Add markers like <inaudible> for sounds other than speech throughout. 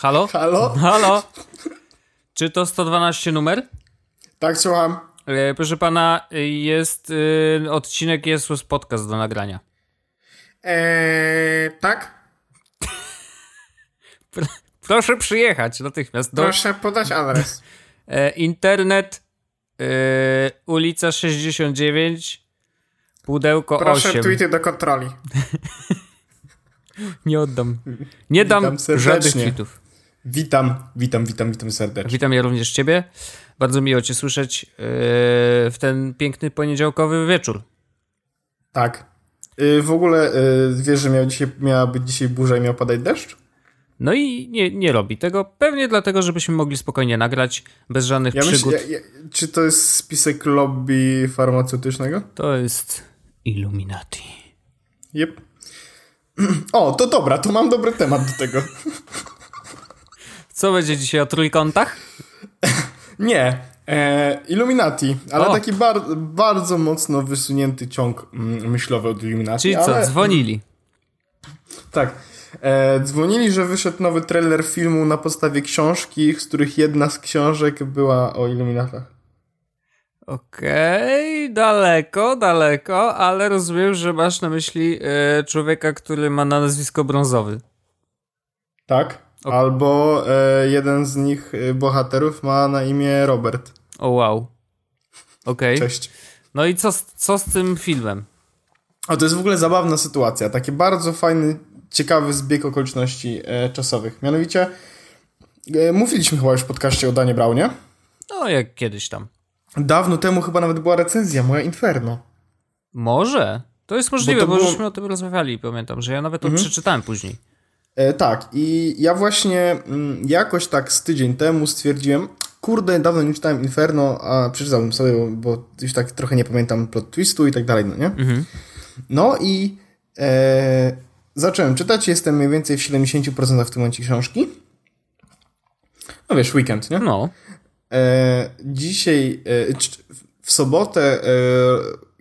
Halo? Halo? Halo? Czy to 112 numer? Tak, słucham. E, proszę pana, jest e, odcinek Jesus Podcast do nagrania. Eee, tak? Pr proszę przyjechać natychmiast. Do, Proszę podać adres. e, internet, e, ulica 69, pudełko Proszę 8. tweety do kontroli. <laughs> Nie oddam. Nie dam żadnych tweetów. Witam, witam, witam, witam serdecznie. Witam ja również ciebie. Bardzo miło cię słyszeć e, w ten piękny poniedziałkowy wieczór. Tak. Y, w ogóle y, wiesz, że miał dzisiaj, miała być dzisiaj burza i miał padać deszcz? No i nie, nie robi tego. Pewnie dlatego, żebyśmy mogli spokojnie nagrać, bez żadnych Ja przygód. myślę, ja, ja, czy to jest spisek lobby farmaceutycznego? To jest Illuminati. Jep. <clears throat> O, to dobra, to mam dobry temat do tego. <laughs> Co będzie dzisiaj o trójkątach? <laughs> Nie, e, Illuminati, ale O. taki bar bardzo mocno wysunięty ciąg mm, myślowy od Illuminati. Czyli co, ale, dzwonili. Tak. E, dzwonili, że wyszedł nowy trailer filmu na podstawie książki, z których jedna z książek była o Illuminatach. Okej, daleko, daleko, ale rozumiem, że masz na myśli e, człowieka, który ma na nazwisko brązowy. Tak? O- Albo e, jeden z nich e, bohaterów ma na imię Robert. O wow. Okej. Cześć. No i co, z- co z tym filmem? O, to jest w ogóle zabawna sytuacja. Taki bardzo fajny, ciekawy zbieg okoliczności e, czasowych. Mianowicie, e, mówiliśmy chyba już w podcaście o Danie Brownie. No, jak kiedyś tam. Dawno temu chyba nawet była recenzja, moja Inferno. Może. To jest możliwe, Bo bo, było- żeśmy o tym rozmawiali, pamiętam, że ja nawet to Mhm. przeczytałem później. E, tak, i ja właśnie mm, jakoś tak z tydzień temu stwierdziłem, kurde, dawno nie czytałem Inferno, a przeczytałbym sobie, bo już tak trochę nie pamiętam plot twistu i tak dalej, no nie? Mhm. No i e, zacząłem czytać, jestem mniej więcej w 70% w tym momencie książki. No wiesz, weekend, nie? No. E, dzisiaj, e, w sobotę e,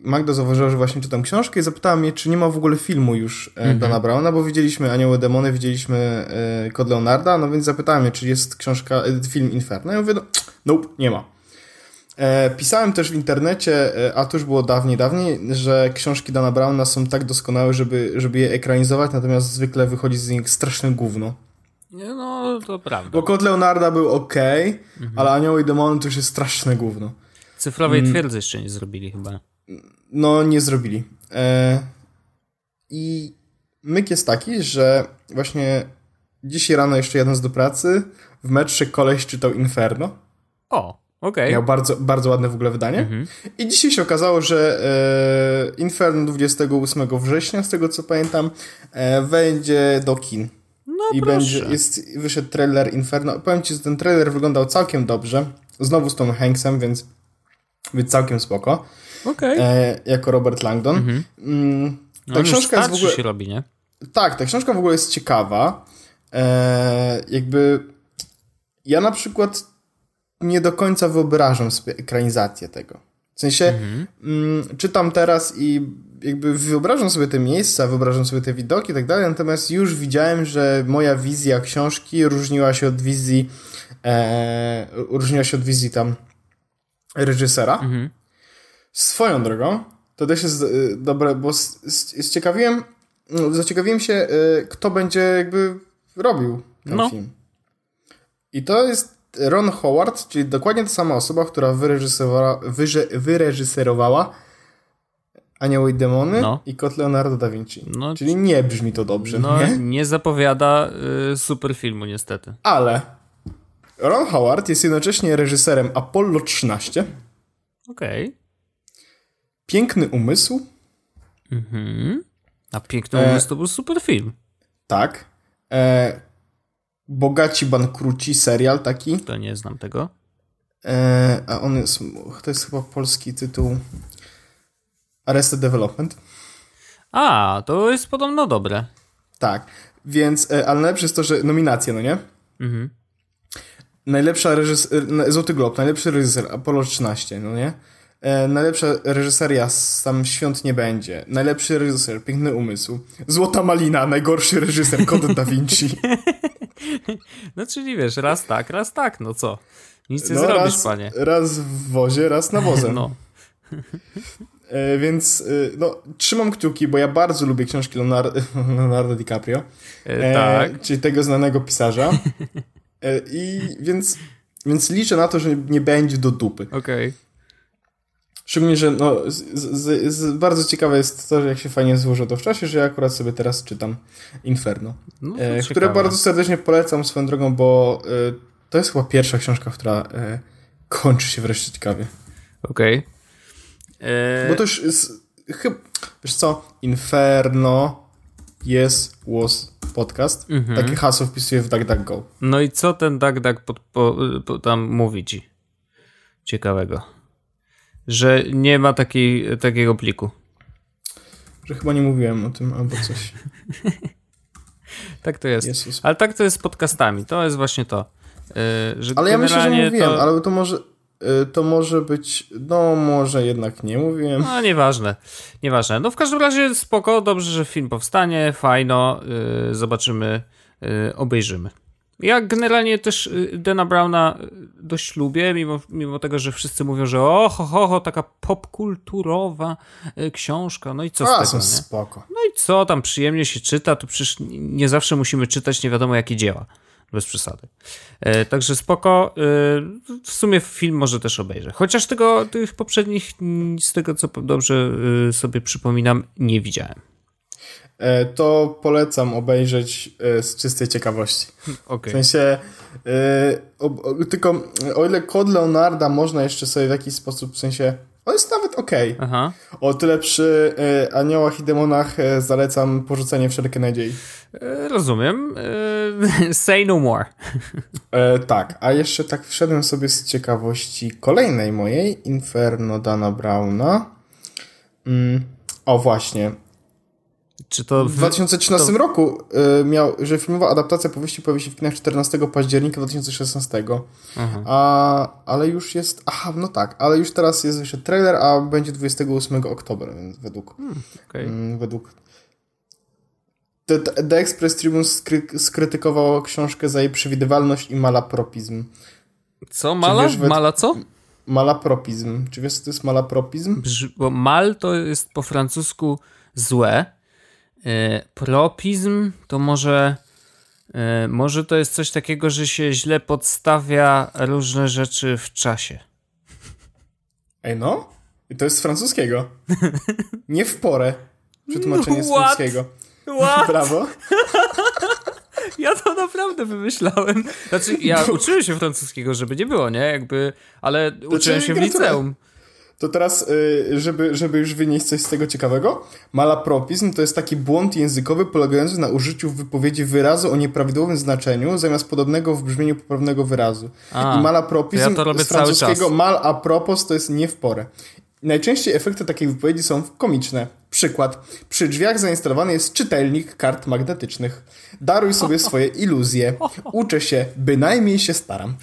Magda zauważyła, że właśnie czytam książkę i zapytała mnie, czy nie ma w ogóle filmu już e, Dana Browna, bo widzieliśmy Anioły Demony, widzieliśmy e, Kod Leonarda, no więc zapytała mnie, czy jest książka, e, film Inferno. Ja mówię, no, nope, nie ma. E, pisałem też w internecie, a to już było dawniej, dawniej, że książki Dana Browna są tak doskonałe, żeby, żeby je ekranizować, natomiast zwykle wychodzi z nich straszne gówno. Nie, No, to prawda. Bo Kod Leonarda był ok, ale Anioły i Demony to już jest straszne gówno. Cyfrowej Mm. twierdzy jeszcze nie zrobili chyba. No, nie zrobili. E, I myk jest taki, że właśnie dzisiaj rano jeszcze jadąc do pracy, w metrze koleś czytał Inferno. O, okej. Miał bardzo, bardzo ładne w ogóle wydanie. Mhm. I dzisiaj się okazało, że e, Inferno 28 września, z tego co pamiętam, e, wejdzie do kin. No I proszę. będzie, jest, wyszedł trailer Inferno. Powiem ci, że ten trailer wyglądał całkiem dobrze. Znowu z Tom Hanksem, więc, więc całkiem spoko. Okej. E, jako Robert Langdon. Mhm. Mm, No, ta już książka jest w ogóle... się robi, nie? Tak, ta książka w ogóle jest ciekawa. E, jakby ja na przykład nie do końca wyobrażam sobie ekranizację tego. W sensie Mhm. mm, czytam teraz i jakby wyobrażam sobie te miejsca, wyobrażam sobie te widoki i tak dalej, natomiast już widziałem, że moja wizja książki różniła się od wizji e, różniła się od wizji tam reżysera. Mhm. Swoją drogą, to też jest y, dobre, bo zciekawiłem, no, zaciekawiłem się, y, kto będzie jakby robił ten No. film. I to jest Ron Howard, czyli dokładnie ta sama osoba, która wyreżyserowała, wyże, wyreżyserowała Anioły i Demony No. i Kot Leonardo da Vinci. No, Czyli nie brzmi to dobrze, No, nie? nie zapowiada y, super filmu, niestety. Ale Ron Howard jest jednocześnie reżyserem Apollo 13, Okej. Piękny Umysł, Mhm. A Piękny E, Umysł to był super film. tak, e, Bogaci Bankruci, serial taki, To nie znam tego. e, a on jest, to jest chyba polski tytuł Arrested Development, A, to jest podobno dobre. tak, więc, e, ale najlepsze jest to, że nominacje, no nie? Mhm. Najlepsza reżyser, Złoty Glob, najlepszy reżyser, Apollo 13, no nie? E, najlepsza reżyseria, sam Świąt nie będzie. Najlepszy reżyser, Piękny Umysł. Złota Malina, najgorszy reżyser, Kod Da Vinci. <laughs> No czyli wiesz, raz tak, raz tak, no co? Nic nie No, zrobisz, raz, panie. raz w wozie, raz na wozem. <laughs> No. <laughs> E, więc e, no, trzymam kciuki, bo ja bardzo lubię książki Leonardo, Leonardo DiCaprio. E, tak. Czyli tego znanego pisarza. E, I więc, więc liczę na to, że nie będzie do dupy. Okej. Szczególnie, że no, z, z, z, bardzo ciekawe jest to, że jak się fajnie złoży to w czasie, że ja akurat sobie teraz czytam Inferno. No, E, ciekawe. które bardzo serdecznie polecam swoją drogą, bo e, to jest chyba pierwsza książka, która e, kończy się wreszcie ciekawie. Okej. E, Bo to już jest, chyba, wiesz co, Inferno, Yes, Was podcast. Mhm. Takie hasło wpisuję w DuckDuckGo. No i co ten DuckDuck pod, po, po, tam mówi ci? Ciekawego. Że nie ma takiej, takiego pliku. Że chyba nie mówiłem o tym, albo coś. <laughs> Tak to jest. Jezus. Ale tak to jest z podcastami. To jest właśnie to. że Ale ja myślę, że mówiłem, to... ale to może, to może być, no może jednak nie mówiłem. No, nieważne. Nieważne. No w każdym razie spoko, dobrze, że film powstanie, fajno, yy, zobaczymy, yy, obejrzymy. Ja generalnie też y, Dana Browna y, dość lubię, mimo, mimo tego, że wszyscy mówią, że o, ho, ho, ho taka popkulturowa y, książka, no i co A, z są tego, nie? spoko. No i co, tam przyjemnie się czyta, to przecież nie zawsze musimy czytać nie wiadomo jakie dzieła. Bez przesady. E, także spoko. E, w sumie film może też obejrzę. Chociaż tego, tych poprzednich, z tego co dobrze e, sobie przypominam, nie widziałem. E, To polecam obejrzeć e, z czystej ciekawości. <laughs> Okej. W sensie, e, o, o, tylko o ile kod Leonarda można jeszcze sobie w jakiś sposób, w sensie, on jest nawet okej. Aha. O tyle przy Aniołach i Demonach zalecam porzucenie wszelkie nadziei. Rozumiem. <laughs> Say no more. E, tak, a jeszcze tak wszedłem sobie z ciekawości kolejnej mojej, Inferno Dana Browna. Mm, o właśnie, Czy to... w 2013 roku y, miał, że filmowa adaptacja powieści pojawi się w kinach 14 października 2016. Aha. A, ale już jest. Aha, no tak, ale już teraz jest jeszcze trailer, a będzie 28 oktobra, więc według. Okej. Mm, według. The, The Express Tribune skry, skrytykował książkę za jej przewidywalność i malapropizm. Co, mala? wiesz, Mala co? Malapropizm. Czy wiesz, co to jest malapropizm? Brz- Bo mal to jest po francusku złe. E, propizm to może. e, Może to jest coś takiego, że się źle podstawia różne rzeczy w czasie. Ej, no? I to jest z francuskiego. Nie w porę. Przetłumaczenie z <laughs> francuskiego. What? Brawo. <laughs> Ja to naprawdę wymyślałem. Znaczy, ja uczyłem się francuskiego, żeby nie było, nie? Jakby, ale uczyłem się w liceum. To teraz, y, żeby, żeby już wynieść coś z tego ciekawego, malapropizm to jest taki błąd językowy polegający na użyciu w wypowiedzi wyrazu o nieprawidłowym znaczeniu zamiast podobnego w brzmieniu poprawnego wyrazu. A, I malapropizm to ja to robię z cały francuskiego czas. mal a propos to jest nie w porę. Najczęściej efekty takiej wypowiedzi są komiczne. Przykład. Przy drzwiach zainstalowany jest czytelnik kart magnetycznych. Daruj sobie <laughs> swoje iluzje. Uczę się, bynajmniej się staram.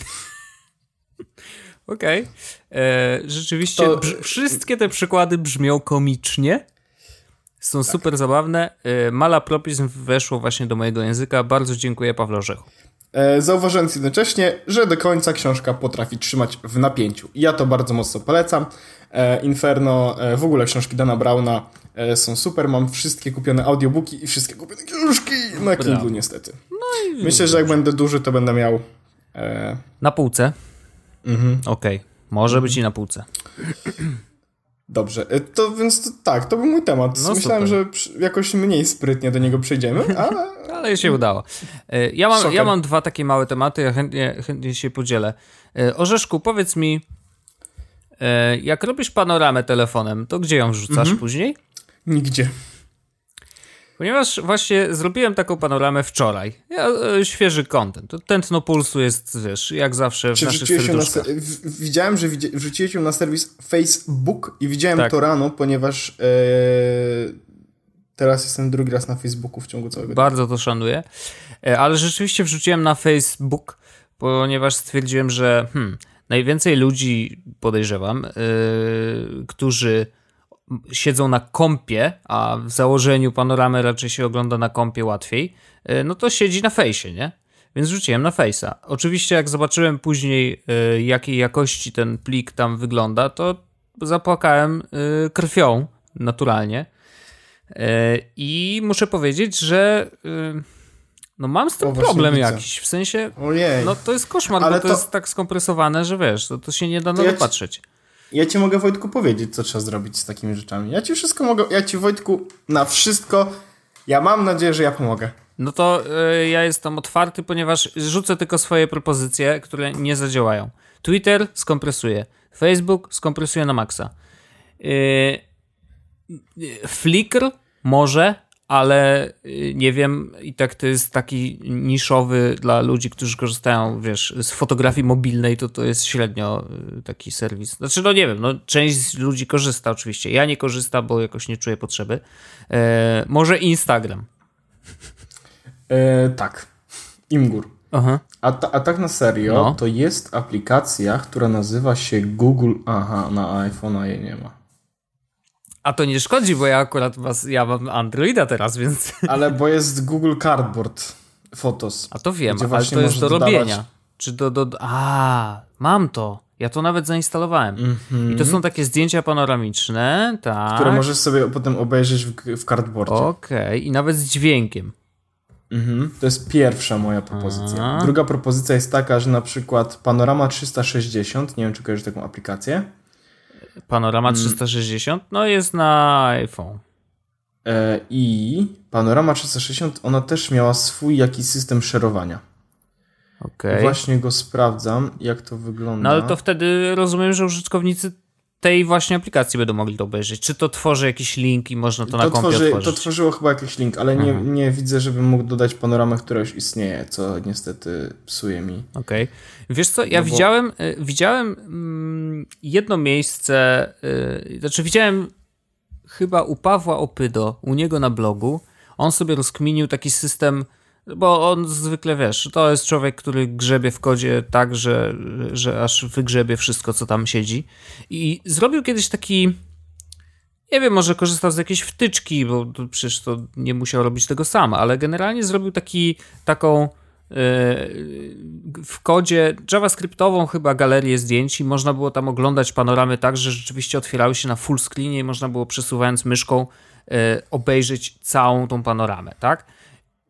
Okej. E, Rzeczywiście, To- wszystkie te przykłady brzmią komicznie. Są super zabawne. E, Malapropizm weszło właśnie do mojego języka. Bardzo dziękuję Pawle Orzechu. E, Zauważając jednocześnie, że do końca książka potrafi trzymać w napięciu. I ja to bardzo mocno polecam. E, Inferno, e, w ogóle książki Dana Browna e, są super. Mam wszystkie kupione audiobooki i wszystkie kupione książki na Kindle niestety. Myślę, że jak będę duży, to będę miał... Na półce. mhm. Okej. Może być i na półce. Dobrze, e, to więc to, tak, to był mój temat. No Myślałem, super. że jakoś mniej sprytnie do niego przejdziemy, <laughs> ale Ale się udało. E, Ja mam, Szoker. ja mam dwa takie małe tematy, ja chętnie, chętnie się podzielę. E, Orzeszku, powiedz mi, jak robisz panoramę telefonem, to gdzie ją wrzucasz później? nigdzie. Ponieważ właśnie zrobiłem taką panoramę wczoraj. Ja, e, świeży content. Tętno pulsu jest, wiesz, jak zawsze w Czy naszych na, serduszkach. se- w- widziałem, że widzi- wrzuciłeś ją na serwis Facebook i widziałem Tak. to rano, ponieważ e, teraz jestem drugi raz na Facebooku w ciągu całego dnia. Bardzo to szanuję. E, Ale rzeczywiście wrzuciłem na Facebook, ponieważ stwierdziłem, że hmm, najwięcej ludzi, podejrzewam, yy, którzy siedzą na kompie, a w założeniu panoramę raczej się ogląda na kompie łatwiej, yy, no to siedzi na fejsie, nie? Więc rzuciłem na Face'a. Oczywiście jak zobaczyłem później, y, jakiej jakości ten plik tam wygląda, to zapłakałem y, krwią, naturalnie. I muszę powiedzieć, że no mam z tym O, problem jakiś. W sensie, Ojej. no to jest koszmar, Ale bo to, to- jest tak skompresowane, że wiesz, to, to się nie da na ja ci- patrzeć. Ja ci mogę, Wojtku, powiedzieć, co trzeba zrobić z takimi rzeczami. Ja ci wszystko mogę, ja ci, Wojtku, na wszystko, ja mam nadzieję, że ja pomogę. No to y, ja jestem otwarty, ponieważ rzucę tylko swoje propozycje, które nie zadziałają. Twitter skompresuje, Facebook skompresuje na maksa. Y, y, Flickr może, ale y, nie wiem, i tak to jest taki niszowy dla ludzi, którzy korzystają, wiesz, z fotografii mobilnej, to to jest średnio y, taki serwis. Znaczy, no nie wiem, no część ludzi korzysta oczywiście. Ja nie korzystam, bo jakoś nie czuję potrzeby. E, może Instagram. E, tak. Imgur. Aha. A, ta, a tak na serio, No. to jest aplikacja, która nazywa się Google. Aha, na iPhone'a jej nie ma. A to nie szkodzi, bo ja akurat was, ja mam Androida teraz, więc. <laughs> Ale bo jest Google Cardboard Photos. A to wiem, ale to jest do dodawać- robienia. Czy do, do. A, mam to. Ja to nawet zainstalowałem. I to są takie zdjęcia panoramiczne, tak. Mhm. Które możesz sobie potem obejrzeć w, w Cardboardzie. Okej, i nawet z dźwiękiem. Mhm. To jest pierwsza moja propozycja. A. Druga propozycja jest taka, że na przykład Panorama 360, nie wiem czy kojarzysz taką aplikację, Panorama Mm. 360, no jest na iPhone. e, i Panorama 360, ona też miała swój jakiś system szerowania. Okej. Właśnie go sprawdzam, jak to wygląda. No ale to wtedy rozumiem, że użytkownicy tej właśnie aplikacji będą mogli to obejrzeć. Czy to tworzy jakiś link i można to, na to, kompie tworzy, to otworzyć? tworzyło chyba jakiś link, ale nie, Mhm. nie widzę, żebym mógł dodać panoramę, która już istnieje, co niestety psuje mi. Okej. Wiesz co, ja No bo- widziałem, y, widziałem mm, jedno miejsce, y, znaczy widziałem chyba u Pawła Opydo, u niego na blogu, on sobie rozkminił taki system, bo on zwykle, wiesz, to jest człowiek, który grzebie w kodzie tak, że, że aż wygrzebie wszystko, co tam siedzi i zrobił kiedyś taki nie wiem, może korzystał z jakiejś wtyczki, bo to przecież to nie musiał robić tego sam, ale generalnie zrobił taki, taką w kodzie JavaScriptową chyba galerię zdjęć i można było tam oglądać panoramy tak, że rzeczywiście otwierały się na full screenie i można było przesuwając myszką e, obejrzeć całą tą panoramę, tak?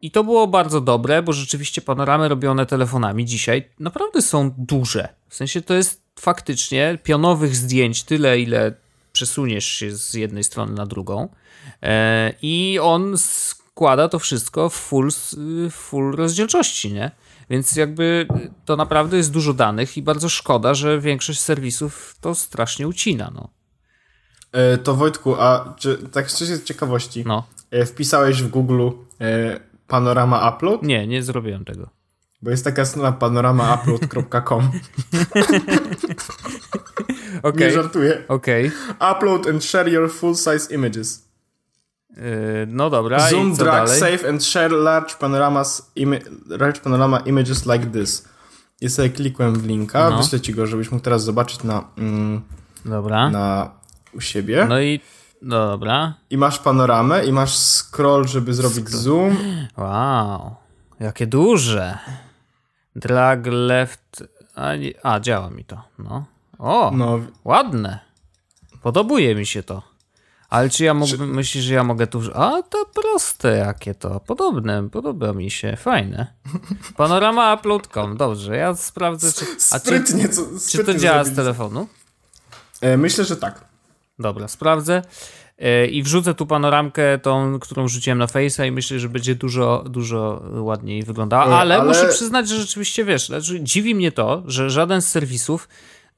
I to było bardzo dobre, bo rzeczywiście panoramy robione telefonami dzisiaj naprawdę są duże. W sensie to jest faktycznie pionowych zdjęć tyle, ile przesuniesz się z jednej strony na drugą. E, I on składa to wszystko w full, w full rozdzielczości, nie? Więc jakby to naprawdę jest dużo danych i bardzo szkoda, że większość serwisów to strasznie ucina, no. E, to Wojtku, a czy tak z ciekawości, No, e, wpisałeś w Google panorama upload? nie, nie zrobiłem tego. Bo jest taka strona panoramaupload.com. <laughs> Okej, Nie żartuję. okej. Upload and share your full size images. Yy, no dobra, Zoom, drag, dalej? save and share large panoramas large panorama images like this. I sobie klikłem w linka, No. wyślę ci go, żebyś mógł teraz zobaczyć na, mm, Dobra. na u siebie. No i dobra. I masz panoramę i masz scroll, żeby zrobić zoom. Wow, jakie duże. Drag left. A, nie, a działa mi to. No. O, No, ładne. Podobuje mi się to. Ale czy ja mógłbym, myślisz, że ja mogę tu... A, to proste jakie to. Podobne, podoba mi się, fajne. Panorama upload.com, dobrze, ja sprawdzę, czy... A czy, sprytnie, co, czy to sprytnie działa z zrobili. telefonu? E, myślę, że tak. Dobra, sprawdzę. E, I wrzucę tu panoramkę, tą, którą rzuciłem na Face'a i myślę, że będzie dużo, dużo ładniej wyglądała. E, Ale, ale- muszę przyznać, że rzeczywiście, wiesz, znaczy, dziwi mnie to, że żaden z serwisów,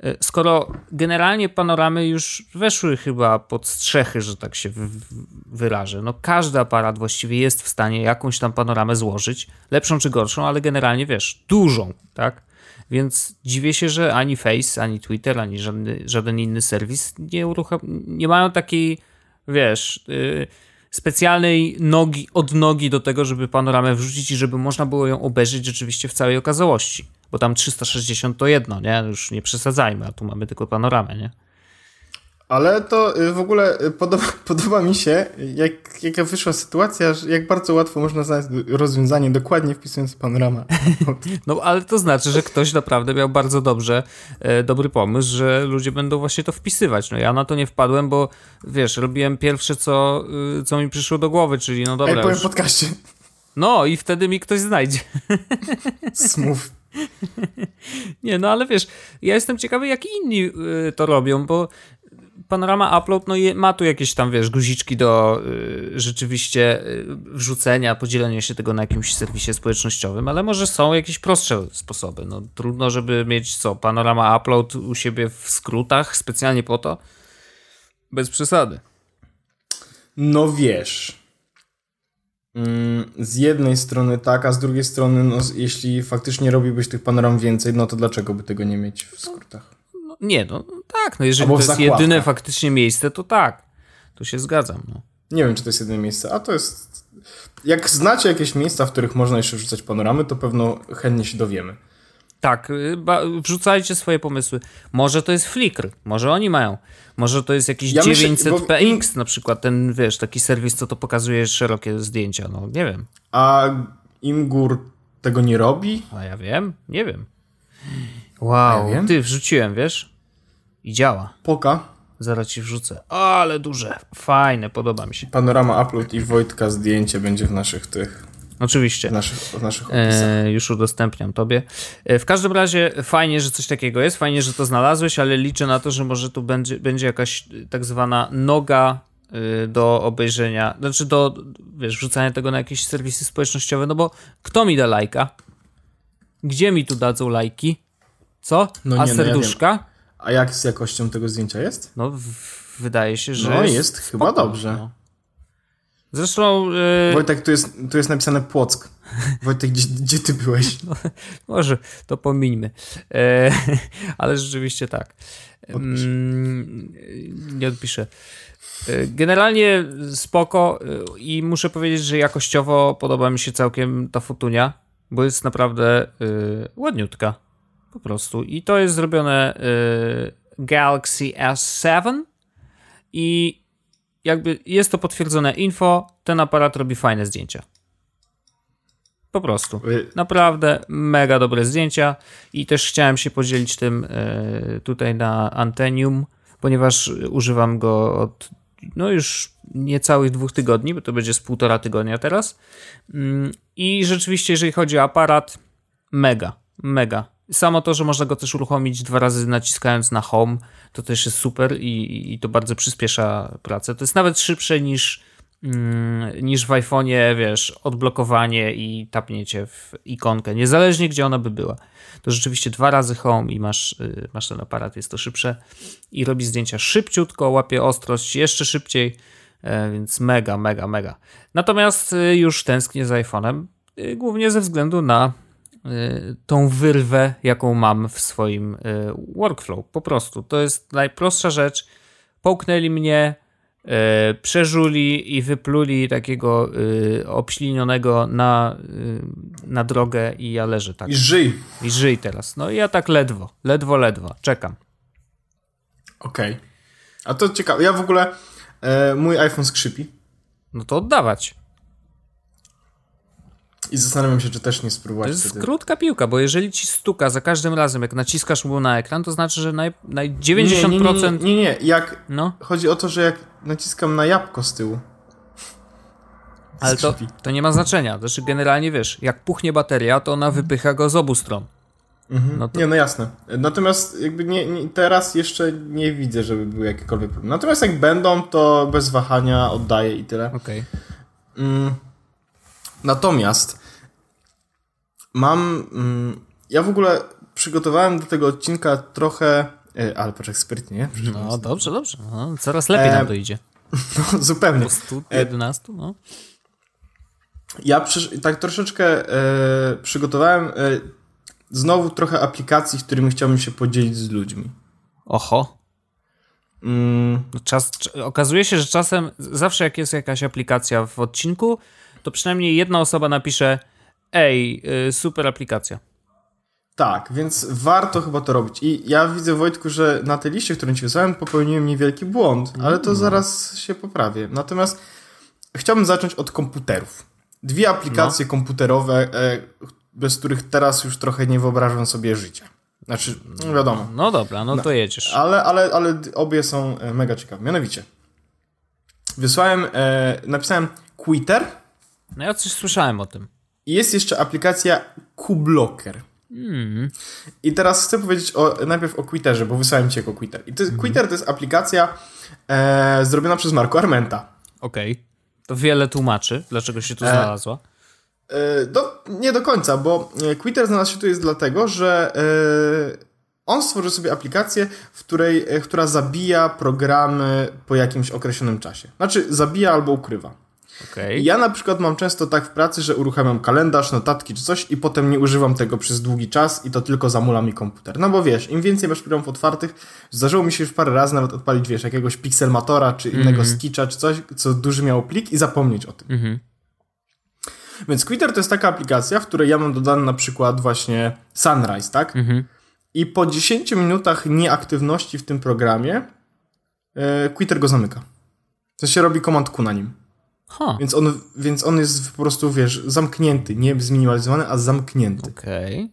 e, skoro generalnie panoramy już weszły chyba pod strzechy, że tak się wy- wy- wyrażę. No każdy aparat właściwie jest w stanie jakąś tam panoramę złożyć, lepszą czy gorszą, ale generalnie, wiesz, dużą, tak? Więc dziwię się, że ani Face, ani Twitter, ani żadny, żaden inny serwis nie, uruchom- nie mają takiej, wiesz, yy, specjalnej nogi, odnogi do tego, żeby panoramę wrzucić i żeby można było ją obejrzeć rzeczywiście w całej okazałości. Bo tam 360 to jedno, nie? Już nie przesadzajmy, a tu mamy tylko panoramę, nie? Ale to y, w ogóle y, podoba, <laughs> podoba mi się, jak, jaka wyszła sytuacja, że jak bardzo łatwo można znaleźć rozwiązanie dokładnie wpisując panorama. <laughs> No ale to znaczy, że ktoś naprawdę miał bardzo dobrze, e, dobry pomysł, że ludzie będą właśnie to wpisywać. No ja na to nie wpadłem, bo wiesz, robiłem pierwsze, co, y, co mi przyszło do głowy, czyli no dobra. Ej, powiem już... w podcaście. No i wtedy mi ktoś znajdzie. <laughs> Smooth. Nie, no ale wiesz, ja jestem ciekawy, jak inni y, to robią, bo Panorama Upload no, ma tu jakieś tam, wiesz, guziczki do y, rzeczywiście y, wrzucenia, podzielenia się tego na jakimś serwisie społecznościowym, ale może są jakieś prostsze sposoby. No, trudno, żeby mieć co, Panorama Upload u siebie w skrótach specjalnie po to. Bez przesady. No wiesz. Mm, z jednej strony tak, a z drugiej strony, no, jeśli faktycznie robiłbyś tych panoram więcej, no to dlaczego by tego nie mieć w skrótach? No, nie, no tak, no jeżeli to jest jedyne faktycznie miejsce, to tak. Tu się zgadzam. No. Nie wiem, czy to jest jedyne miejsce, a to jest... Jak znacie jakieś miejsca, w których można jeszcze wrzucać panoramy, to pewno chętnie się dowiemy. Tak, y, wrzucajcie swoje pomysły. Może to jest Flickr, może oni mają. Może to jest jakiś Ja myślę, 900px na przykład, ten wiesz, taki serwis, co to pokazuje szerokie zdjęcia. No nie wiem. A Imgur tego nie robi? A ja wiem? Nie wiem. Wow, Ja ty wrzuciłem, wiesz? I działa. Poka, Zaraz ci wrzucę. Ale duże, fajne, podoba mi się. panorama upload i Wojtka zdjęcie będzie w naszych tych, Oczywiście. w naszych, w naszych opisach. E, już udostępniam tobie. E, w każdym razie fajnie, że coś takiego jest, fajnie, że to znalazłeś, ale liczę na to, że może tu będzie, będzie jakaś e, tak zwana noga e, do obejrzenia, znaczy do, wiesz, wrzucania tego na jakieś serwisy społecznościowe, no bo kto mi da lajka? Gdzie mi tu dadzą lajki? Co? No A nie, no ja serduszka? A jak z jakością tego zdjęcia jest? No, w, wydaje się, że. No, jest chyba dobrze. No. Zresztą. e, Wojtek, tu jest, tu jest napisane Płock. <laughs> Wojtek, gdzie, gdzie ty byłeś? Może to pomińmy. E, <laughs> ale rzeczywiście tak. Mm, nie odpiszę. E, Generalnie spoko e, i muszę powiedzieć, że jakościowo podoba mi się całkiem ta futunia, bo jest naprawdę e, ładniutka. Po prostu. I to jest zrobione e, Galaxy S7 i jakby jest to potwierdzone info, ten aparat robi fajne zdjęcia. Po prostu. Y, Naprawdę mega dobre zdjęcia i też chciałem się podzielić tym e, tutaj na Antenium, ponieważ używam go od no już niecałych dwóch tygodni, bo to będzie z półtora tygodnia teraz. Mm, I rzeczywiście, jeżeli chodzi o aparat, mega, mega. Samo to, że można go też uruchomić dwa razy naciskając na home, to też jest super i, i to bardzo przyspiesza pracę. To jest nawet szybsze niż, mm, niż w iPhone'ie, wiesz, odblokowanie i tapnięcie w ikonkę, niezależnie gdzie ona by była. To rzeczywiście dwa razy home i masz, y, masz ten aparat, jest to szybsze i robi zdjęcia szybciutko, łapie ostrość jeszcze szybciej, e, więc mega, mega, mega. Natomiast y, już tęsknię za iPhone'em, y, głównie ze względu na tą wyrwę, jaką mam w swoim y, workflow. Po prostu. To jest najprostsza rzecz. Połknęli mnie, y, przeżuli i wypluli takiego y, obślinionego na, y, na drogę i ja leżę tak. I żyj. I żyj teraz. No i ja tak ledwo, ledwo, ledwo. Czekam. Okej. A to ciekawe. Ja w ogóle, e, mój iPhone skrzypi No to oddawać. I zastanawiam się, czy też nie To spróbować jest wtedy. krótka piłka, bo jeżeli ci stuka za każdym razem, jak naciskasz mu na ekran, to znaczy, że naj, naj 90%... Nie, nie, nie, nie. Jak, No, chodzi o to, że jak naciskam na jabłko z tyłu. ale to, to nie ma znaczenia. Znaczy, generalnie wiesz, jak puchnie bateria, to ona wypycha go z obu stron. No to, Nie, no jasne. Natomiast jakby nie, nie, teraz jeszcze nie widzę, żeby były jakiekolwiek problemy. Natomiast jak będą, to bez wahania oddaję i tyle. okej. Mm. Natomiast mam. Mm, ja w ogóle przygotowałem do tego odcinka trochę. E, ale patrz, sprytnie. No dobrze, dobrze. No, coraz lepiej E, nam to idzie. No, zupełnie. Po 111, no. Ja przysz- tak troszeczkę e, przygotowałem e, znowu trochę aplikacji, którymi chciałbym się podzielić z ludźmi. Oho. Mm, No czas, cz- okazuje się, że czasem, zawsze jak jest jakaś aplikacja w odcinku, to przynajmniej jedna osoba napisze ej, y, super aplikacja. Tak, więc warto chyba to robić. I ja widzę, Wojtku, że na tej liście, którą ci wysłałem, popełniłem niewielki błąd, ale to zaraz się poprawię. Natomiast chciałbym zacząć od komputerów. Dwie aplikacje komputerowe, e, bez których teraz już trochę nie wyobrażam sobie życia. Znaczy, no wiadomo. No dobra, no to jedziesz. Ale, ale, ale obie są e, mega ciekawe. Mianowicie, wysłałem, e, napisałem Quitter No ja coś słyszałem o tym. jest jeszcze aplikacja QBlocker. Hmm. I teraz chcę powiedzieć o, najpierw o Quitterze, bo wysłałem ci jako Quitter. I to, jest- Quitter to jest aplikacja e, zrobiona przez Marco Armenta. Okej. To wiele tłumaczy, dlaczego się tu E, znalazła. E, do, nie do końca, bo e, Quitter znalazł się tu jest dlatego, że e, on stworzył sobie aplikację, w której, e, która zabija programy po jakimś określonym czasie. Znaczy, zabija albo ukrywa. Okej. Ja na przykład mam często tak w pracy, że uruchamiam kalendarz, notatki czy coś i potem nie używam tego przez długi czas i to tylko zamula mi komputer. No bo wiesz, im więcej masz programów otwartych, zdarzyło mi się już parę razy nawet odpalić, wiesz, jakiegoś Pixelmatora czy innego skitcha czy coś, co duży miał plik i zapomnieć o tym. Mhm. Więc Quitter to jest taka aplikacja, w której ja mam dodany na przykład właśnie Sunrise, tak? Mhm. I po 10 minutach nieaktywności w tym programie e, Quitter go zamyka. To się robi command Q na nim. Więc on, więc on jest po prostu, wiesz, zamknięty, nie zminimalizowany, a zamknięty. Okej.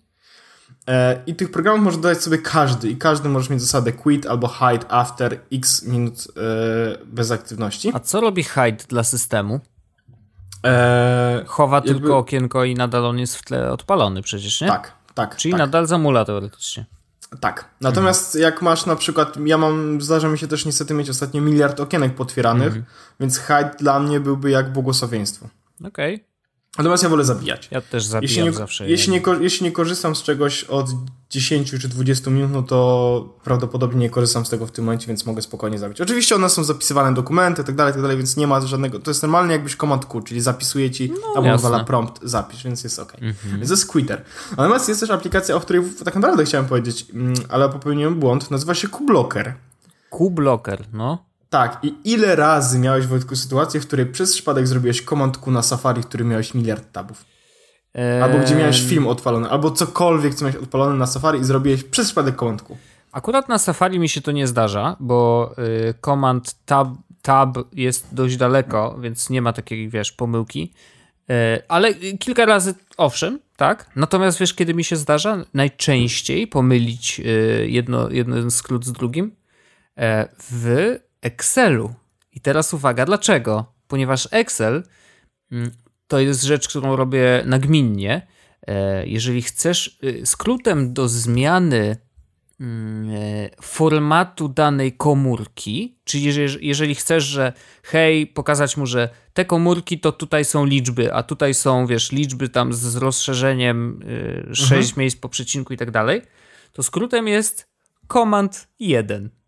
E, I tych programów możesz dodać sobie każdy i każdy możesz mieć zasadę quit albo hide after x minut e, bez aktywności. A co robi hide dla systemu? E, Chowa Jakby- tylko okienko i nadal on jest w tle odpalony przecież, nie? tak, tak, Czyli tak, nadal zamula teoretycznie. Tak. Natomiast jak masz na przykład, ja mam, zdarza mi się też niestety mieć ostatnio miliard okienek potwieranych, więc hide dla mnie byłby jak błogosławieństwo. Okej. Natomiast ja wolę zabijać. Ja też zabijam Jeśli nie, zawsze. jeśli, nie, jeśli nie korzystam z czegoś od 10 czy 20 minut, no to prawdopodobnie nie korzystam z tego w tym momencie, więc mogę spokojnie zabić. Oczywiście one są zapisywane dokumenty, tak dalej, tak dalej, więc nie ma żadnego. To jest normalnie jakbyś command Q, czyli zapisuje ci albo jasne. wywala prompt, zapisz, więc jest ok. Więc to jest Quitter. Natomiast jest też aplikacja, o której tak naprawdę chciałem powiedzieć, mm, ale popełniłem błąd, nazywa się QBlocker. Q-blocker, no. Tak, i ile razy miałeś Wojtku sytuację, w której przez przypadek zrobiłeś command Q na Safari, w którym miałeś miliard tabów? Albo gdzie miałeś film odpalony, albo cokolwiek, co miałeś odpalony na Safari i zrobiłeś przez przypadek komandku. Akurat na Safari mi się to nie zdarza, bo y, command tab, tab jest dość daleko, więc nie ma takiej, wiesz, pomyłki. Y, ale kilka razy, owszem, tak. Natomiast wiesz, kiedy mi się zdarza? Najczęściej pomylić y, jedno, jeden skrót z drugim e, w Excelu. I teraz uwaga, dlaczego? Ponieważ Excel mm, to jest rzecz, którą robię nagminnie. E, Jeżeli chcesz y, skrótem do zmiany mm, e, formatu danej komórki, czyli jeżeli, chcesz, że hej, pokazać mu, że te komórki to tutaj są liczby, a tutaj są, wiesz, liczby tam z rozszerzeniem y, 6 miejsc po przecinku i tak dalej, to skrótem jest command 1.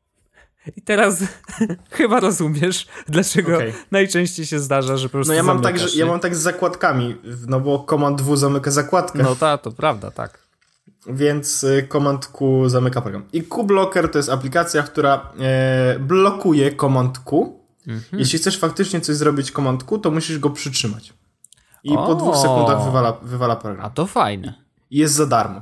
I teraz <laughs> chyba rozumiesz, dlaczego Okej. najczęściej się zdarza, że po prostu No ja mam, tak, że, ja mam tak z zakładkami, no bo Command W zamyka zakładkę, No ta, to prawda, tak. więc y, Command Q zamyka program. I QBlocker to jest aplikacja, która e, blokuje Command Q. Mhm. Jeśli chcesz faktycznie coś zrobić Command Q, to musisz go przytrzymać. I po O. dwóch sekundach wywala, wywala program. A to fajne. i jest za darmo.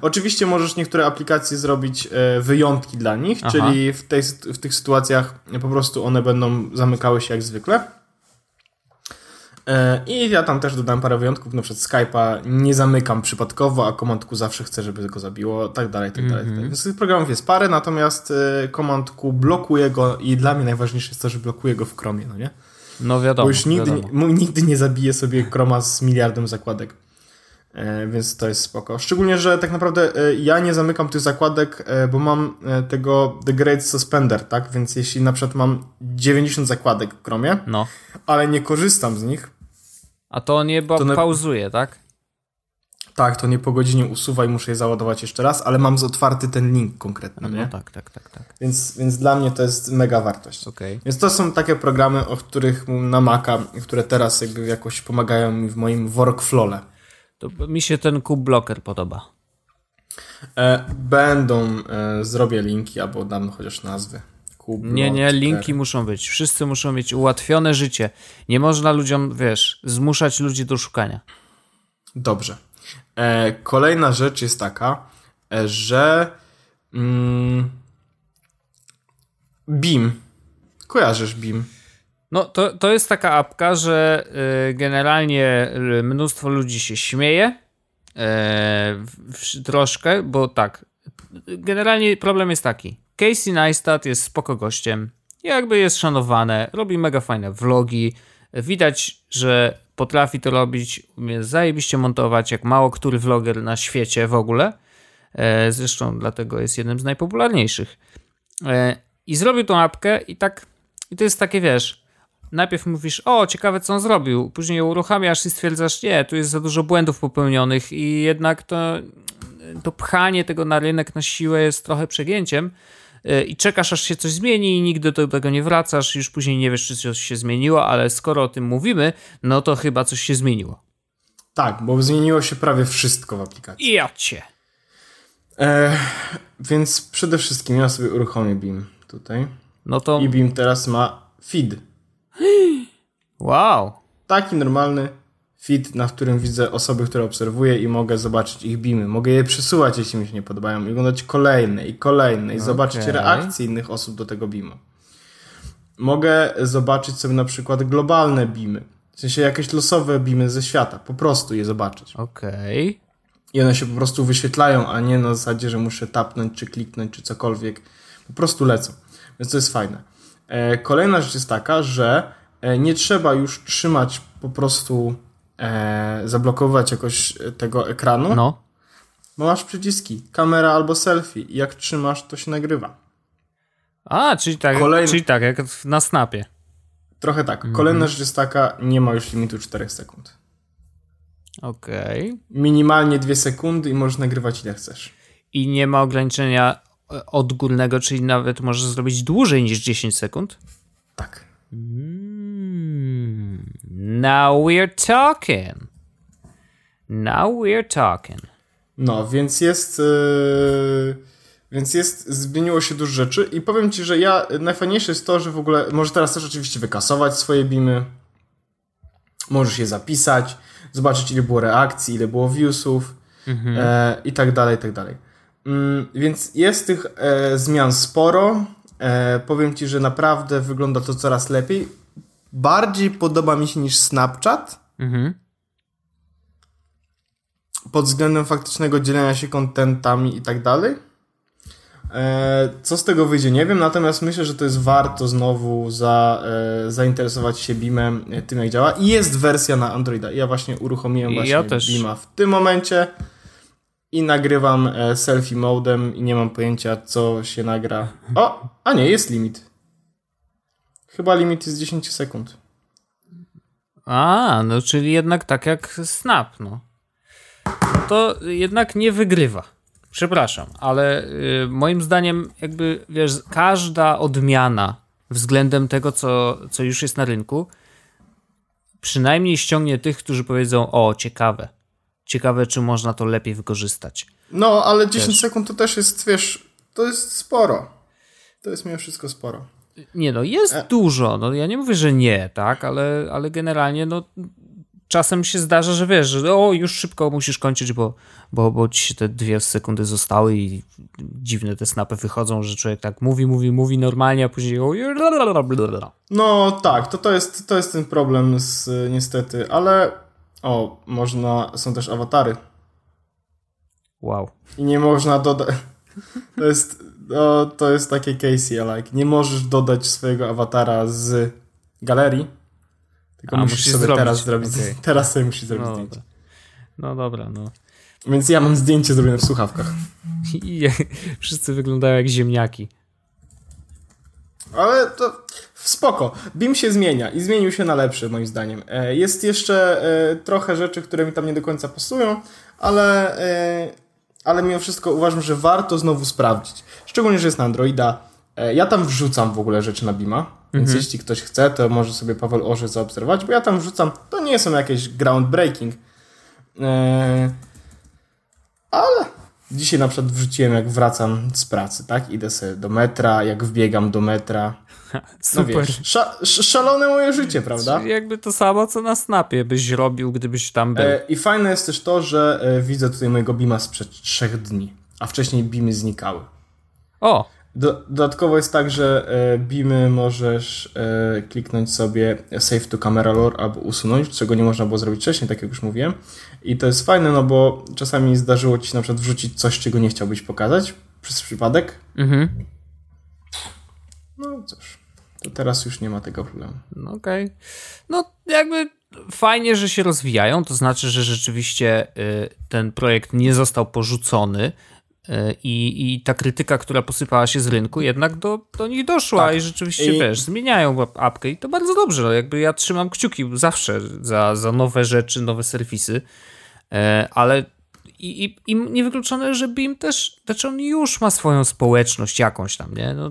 Oczywiście możesz niektóre aplikacje zrobić e, wyjątki dla nich, Aha. czyli w, tej, w tych sytuacjach po prostu one będą zamykały się jak zwykle. E, I ja tam też dodałem parę wyjątków, na przykład Skype'a nie zamykam przypadkowo, a Command Q zawsze chcę, żeby go zabiło, tak dalej, tak dalej. Tak dalej. Więc tych programów jest parę, natomiast e, Command Q blokuje go i dla mnie najważniejsze jest to, że blokuje go w Chromie, no nie? No wiadomo. Bo już nigdy, nie, wiadomo. nigdy nie zabije sobie Chroma z miliardem zakładek. E, więc to jest spoko. Szczególnie, że tak naprawdę e, ja nie zamykam tych zakładek, e, bo mam tego The Great Suspender, tak? Więc jeśli na przykład mam 90 zakładek w Chromie, No. ale nie korzystam z nich, A to nie bo To na- pauzuje, tak? tak, to nie po godzinie usuwa i muszę je załadować jeszcze raz, ale mam z otwarty ten link konkretny, No nie? tak, tak, tak, tak. Więc, więc dla mnie to jest mega wartość. Okej. Więc to są takie programy, o których na Maca, które teraz jakby jakoś pomagają mi w moim workflowle. To mi się ten kub blocker podoba. E, będą, e, zrobię linki albo dam chociaż nazwy. Kublocker. Nie, nie, linki muszą być. Wszyscy muszą mieć ułatwione życie. Nie można ludziom, wiesz, zmuszać ludzi do szukania. Dobrze. E, kolejna rzecz jest taka, e, że mm, Beam. Kojarzysz Beam? No, to, to jest taka apka, że y, generalnie y, mnóstwo ludzi się śmieje. w, troszkę, bo tak. Generalnie problem jest taki. Casey Neistat jest spoko gościem. Jakby jest szanowane, robi mega fajne vlogi. Widać, że potrafi to robić, zajebiście montować, jak mało który vloger na świecie w ogóle. E, zresztą dlatego jest jednym z najpopularniejszych. E, I zrobił tą apkę i tak, i to jest takie, wiesz, najpierw mówisz, o, ciekawe co on zrobił, później ją uruchamiasz i stwierdzasz, nie, tu jest za dużo błędów popełnionych i jednak to, to pchanie tego na rynek na siłę jest trochę przegięciem e, i czekasz aż się coś zmieni i nigdy do tego nie wracasz, już później nie wiesz, czy coś się zmieniło, ale skoro o tym mówimy, no to chyba coś się zmieniło. Tak, bo zmieniło się prawie wszystko w aplikacji. Ja cię. E, więc przede wszystkim ja sobie uruchomię Beam tutaj. No to... I Beam teraz ma feed. Wow. Taki normalny feed, na którym widzę osoby, które obserwuję i mogę zobaczyć ich beamy. Mogę je przesuwać, jeśli mi się nie podobają i oglądać kolejne i kolejne i okay. zobaczyć reakcje innych osób do tego beamu. Mogę zobaczyć sobie na przykład globalne beamy. W sensie jakieś losowe beamy ze świata. Po prostu je zobaczyć. Okej. Okay. I one się po prostu wyświetlają, a nie na zasadzie, że muszę tapnąć, czy kliknąć, czy cokolwiek. Po prostu lecą. Więc to jest fajne. Kolejna rzecz jest taka, że nie trzeba już trzymać po prostu, e, zablokować jakoś tego ekranu. No. Bo masz przyciski, kamera albo selfie. Jak trzymasz, to się nagrywa. A, czyli tak, Kolejny... czyli tak jak na snapie. Trochę tak. Kolejna mhm. rzecz jest taka, nie ma już limitu 4 sekund. Okej. Okay. Minimalnie 2 sekundy i możesz nagrywać ile chcesz. I nie ma ograniczenia odgórnego, czyli nawet możesz zrobić dłużej niż 10 sekund? Tak. Mm, now we're talking. Now we're talking. No, więc jest. Yy, więc jest. Zmieniło się dużo rzeczy i powiem ci, że ja. Najfajniejsze jest to, że w ogóle. Może teraz też oczywiście wykasować swoje bimy. Możesz je zapisać, zobaczyć, ile było reakcji, ile było viewsów mhm. e, i tak dalej, i tak dalej. Mm, więc jest tych e, zmian sporo. E, powiem ci, że naprawdę wygląda to coraz lepiej. Bardziej podoba mi się niż Snapchat. Mhm. Pod względem faktycznego dzielenia się kontentami i tak dalej. E, co z tego wyjdzie, nie wiem, natomiast myślę, że to jest warto znowu za, e, zainteresować się Beamem, e, tym jak działa. I jest wersja na Androida. Ja właśnie uruchomiłem właśnie ja Beama w tym momencie i nagrywam selfie modem i nie mam pojęcia, co się nagra. O, a nie, jest limit. Chyba limit jest 10 sekund. A, no czyli jednak tak jak Snap, no. no to jednak nie wygrywa. Przepraszam, ale y, moim zdaniem jakby, wiesz, każda odmiana względem tego, co, co już jest na rynku, przynajmniej ściągnie tych, którzy powiedzą, o, ciekawe, Ciekawe, czy można to lepiej wykorzystać. No, ale 10 wiesz. sekund to też jest, wiesz, to jest sporo. To jest mimo wszystko sporo. Nie no, jest e. dużo. No, ja nie mówię, że nie, tak, ale, ale generalnie no, czasem się zdarza, że wiesz, że o, już szybko musisz kończyć, bo, bo, bo ci się te dwie sekundy zostały i dziwne te snapy wychodzą, że człowiek tak mówi, mówi, mówi normalnie, a później No tak, to, to, jest, to jest ten problem z, niestety, ale o, można, są też awatary. Wow. I nie można dodać. <laughs> To jest, no, to jest takie Casey, like. Nie możesz dodać swojego awatara z galerii. Tylko A, musisz, musisz sobie zrobić. teraz zrobić. Okay. Teraz sobie musisz zrobić no zdjęcie. Dobra. No dobra, no. Więc ja mam zdjęcie zrobione w słuchawkach. <laughs> I wszyscy wyglądają jak ziemniaki. Ale to spoko. BIM się zmienia i zmienił się na lepszy moim zdaniem. E, jest jeszcze e, trochę rzeczy, które mi tam nie do końca pasują, ale, e, ale mimo wszystko uważam, że warto znowu sprawdzić. Szczególnie, że jest na Androida. Ja tam wrzucam w ogóle rzeczy na Bima, więc mhm. jeśli ktoś chce, to może sobie Paweł Orze zaobserwować, bo ja tam wrzucam, to nie są jakieś groundbreaking, ale Dzisiaj na przykład wrzuciłem, jak wracam z pracy, tak? Idę sobie do metra, jak wbiegam do metra. Super. No wiesz, sza, szalone moje życie, prawda? Czyli jakby to samo, co na Snapie byś robił, gdybyś tam był. E, I fajne jest też to, że e, widzę tutaj mojego Bima sprzed trzech dni. a wcześniej beamy znikały. O! Do, dodatkowo jest tak, że e, beamy możesz e, kliknąć sobie save to camera lore albo usunąć, czego nie można było zrobić wcześniej, tak jak już mówiłem. I to jest fajne, no bo czasami zdarzyło ci się na przykład wrzucić coś, czego nie chciałbyś pokazać przez przypadek. Mhm. Teraz już nie ma tego problemu. No okej. No jakby fajnie, że się rozwijają, to znaczy, że rzeczywiście y, ten projekt nie został porzucony y, i, i ta krytyka, która posypała się z rynku, jednak do, do nich doszła Tak. i rzeczywiście, I- wiesz, zmieniają ap- apkę i to bardzo dobrze. Jakby ja trzymam kciuki zawsze za, za nowe rzeczy, nowe serwisy, e, ale i, i, i niewykluczone, że BIM też, znaczy on już ma swoją społeczność jakąś tam, nie? No,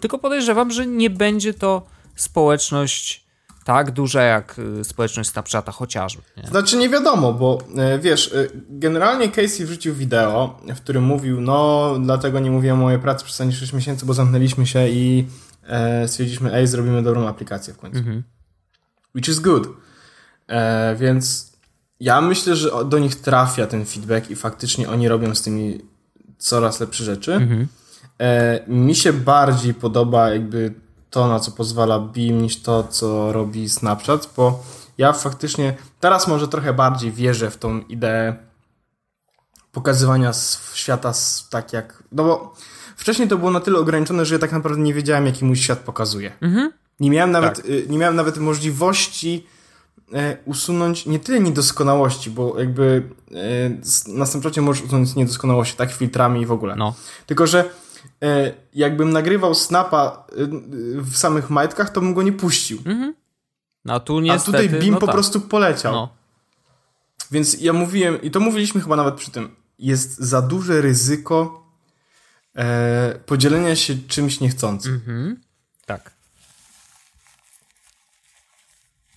Tylko podejrzewam, że nie będzie to społeczność tak duża jak y, społeczność Snapchata chociażby. Nie? Znaczy nie wiadomo, bo e, wiesz, e, generalnie Casey wrzucił wideo, w którym mówił, no dlatego nie mówiłem o mojej pracy przez ostatnie 6 miesięcy, bo zamknęliśmy się i e, stwierdziliśmy, ej, zrobimy dobrą aplikację w końcu. Which is good. E, więc ja myślę, że do nich trafia ten feedback i faktycznie oni robią z tymi coraz lepsze rzeczy. E, mi się bardziej podoba jakby to, na co pozwala Beam, niż to, co robi Snapchat, bo ja faktycznie teraz może trochę bardziej wierzę w tą ideę pokazywania świata tak jak... No bo wcześniej to było na tyle ograniczone, że ja tak naprawdę nie wiedziałem, jaki mój świat pokazuje. Nie miałem nawet, y, nie miałem nawet możliwości usunąć nie tyle niedoskonałości, bo jakby e, na Snapchacie możesz usunąć niedoskonałości, tak, filtrami i w ogóle. No. Tylko, że e, jakbym nagrywał snapa e, e, w samych majtkach, to bym go nie puścił. No a tu A niestety... tutaj Beam no po tak. prostu poleciał. No. Więc ja mówiłem, i to mówiliśmy chyba nawet przy tym, jest za duże ryzyko e, podzielenia się czymś niechcącym. Mhm.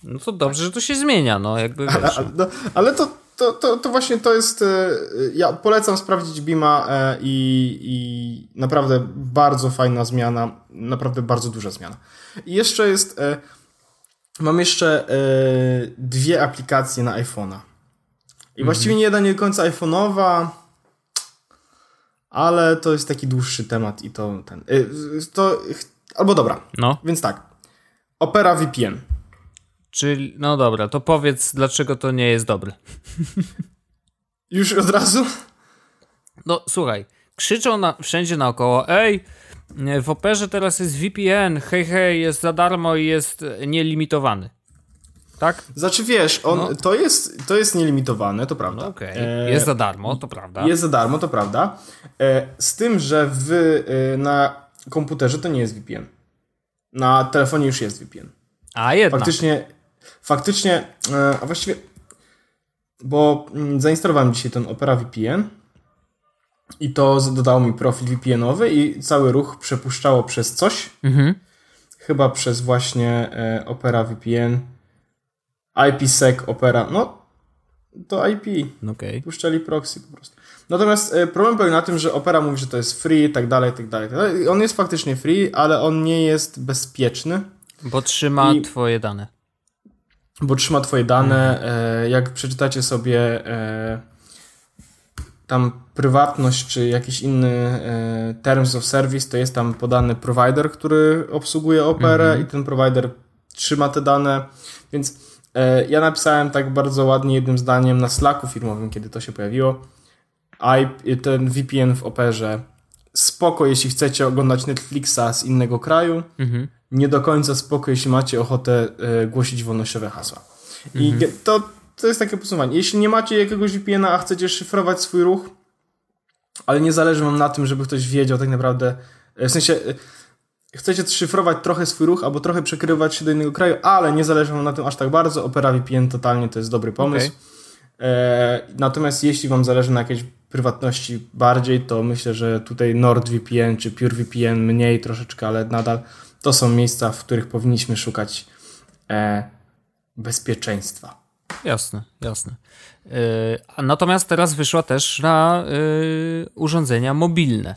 No to dobrze, że to się zmienia, no jakby wiesz. Ale, no, ale to, to, to, to właśnie to jest. e, Ja polecam sprawdzić Bima e, i, i naprawdę bardzo fajna zmiana, naprawdę bardzo duża zmiana. I jeszcze jest. e, Mam jeszcze dwie aplikacje na iPhone'a. I właściwie nie jedna nie do końca iPhone'owa, ale to jest taki dłuższy temat i to ten. To, albo dobra, No, więc tak. Opera VPN. Czyli, no dobra, to powiedz, dlaczego to nie jest dobre. Już od razu? No słuchaj, krzyczą na, wszędzie naokoło, ej, w operze teraz jest VPN, hej, hej, jest za darmo i jest nielimitowany. Tak? Znaczy wiesz, on, No. to, jest, to jest nielimitowane, to prawda. No okej, E, jest za darmo, to prawda. Jest za darmo, to prawda. E, z tym, że w, e, na komputerze to nie jest VPN. Na telefonie już jest VPN. A jednak. Faktycznie, faktycznie, e, a właściwie, bo mm, zainstalowałem dzisiaj ten Opera VPN i to dodało mi profil VPN-owy i cały ruch przepuszczało przez coś, Mhm. chyba przez właśnie e, Opera VPN, IPsec Opera, no to IP, Okej. puszczali proxy po prostu. Natomiast e, problem polega na tym, że Opera mówi, że to jest free i tak dalej, tak dalej. tak On jest faktycznie free, ale on nie jest bezpieczny, Bo trzyma I- twoje dane. Bo trzyma twoje dane. E, jak przeczytacie sobie e, tam prywatność czy jakiś inny e, terms of service, to jest tam podany provider, który obsługuje Operę i ten provider trzyma te dane, więc ja napisałem tak bardzo ładnie jednym zdaniem na Slacku firmowym, kiedy to się pojawiło. I, ten VPN w Operze spoko, jeśli chcecie oglądać Netflixa z innego kraju, Mhm. Nie do końca spoko, jeśli macie ochotę e, głosić wolnościowe hasła. I ge- to, to jest takie podsumowanie. Jeśli nie macie jakiegoś VPN-a, a chcecie szyfrować swój ruch, ale nie zależy wam na tym, żeby ktoś wiedział tak naprawdę, e, w sensie e, chcecie szyfrować trochę swój ruch, albo trochę przekrywać się do innego kraju, ale nie zależy wam na tym aż tak bardzo, Opera VPN totalnie to jest dobry pomysł. Okej. E, natomiast jeśli wam zależy na jakiejś prywatności bardziej, to myślę, że tutaj NordVPN czy PureVPN mniej troszeczkę, ale nadal to są miejsca, w których powinniśmy szukać e, bezpieczeństwa. Jasne, jasne. Yy, a natomiast teraz wyszła też na yy, urządzenia mobilne.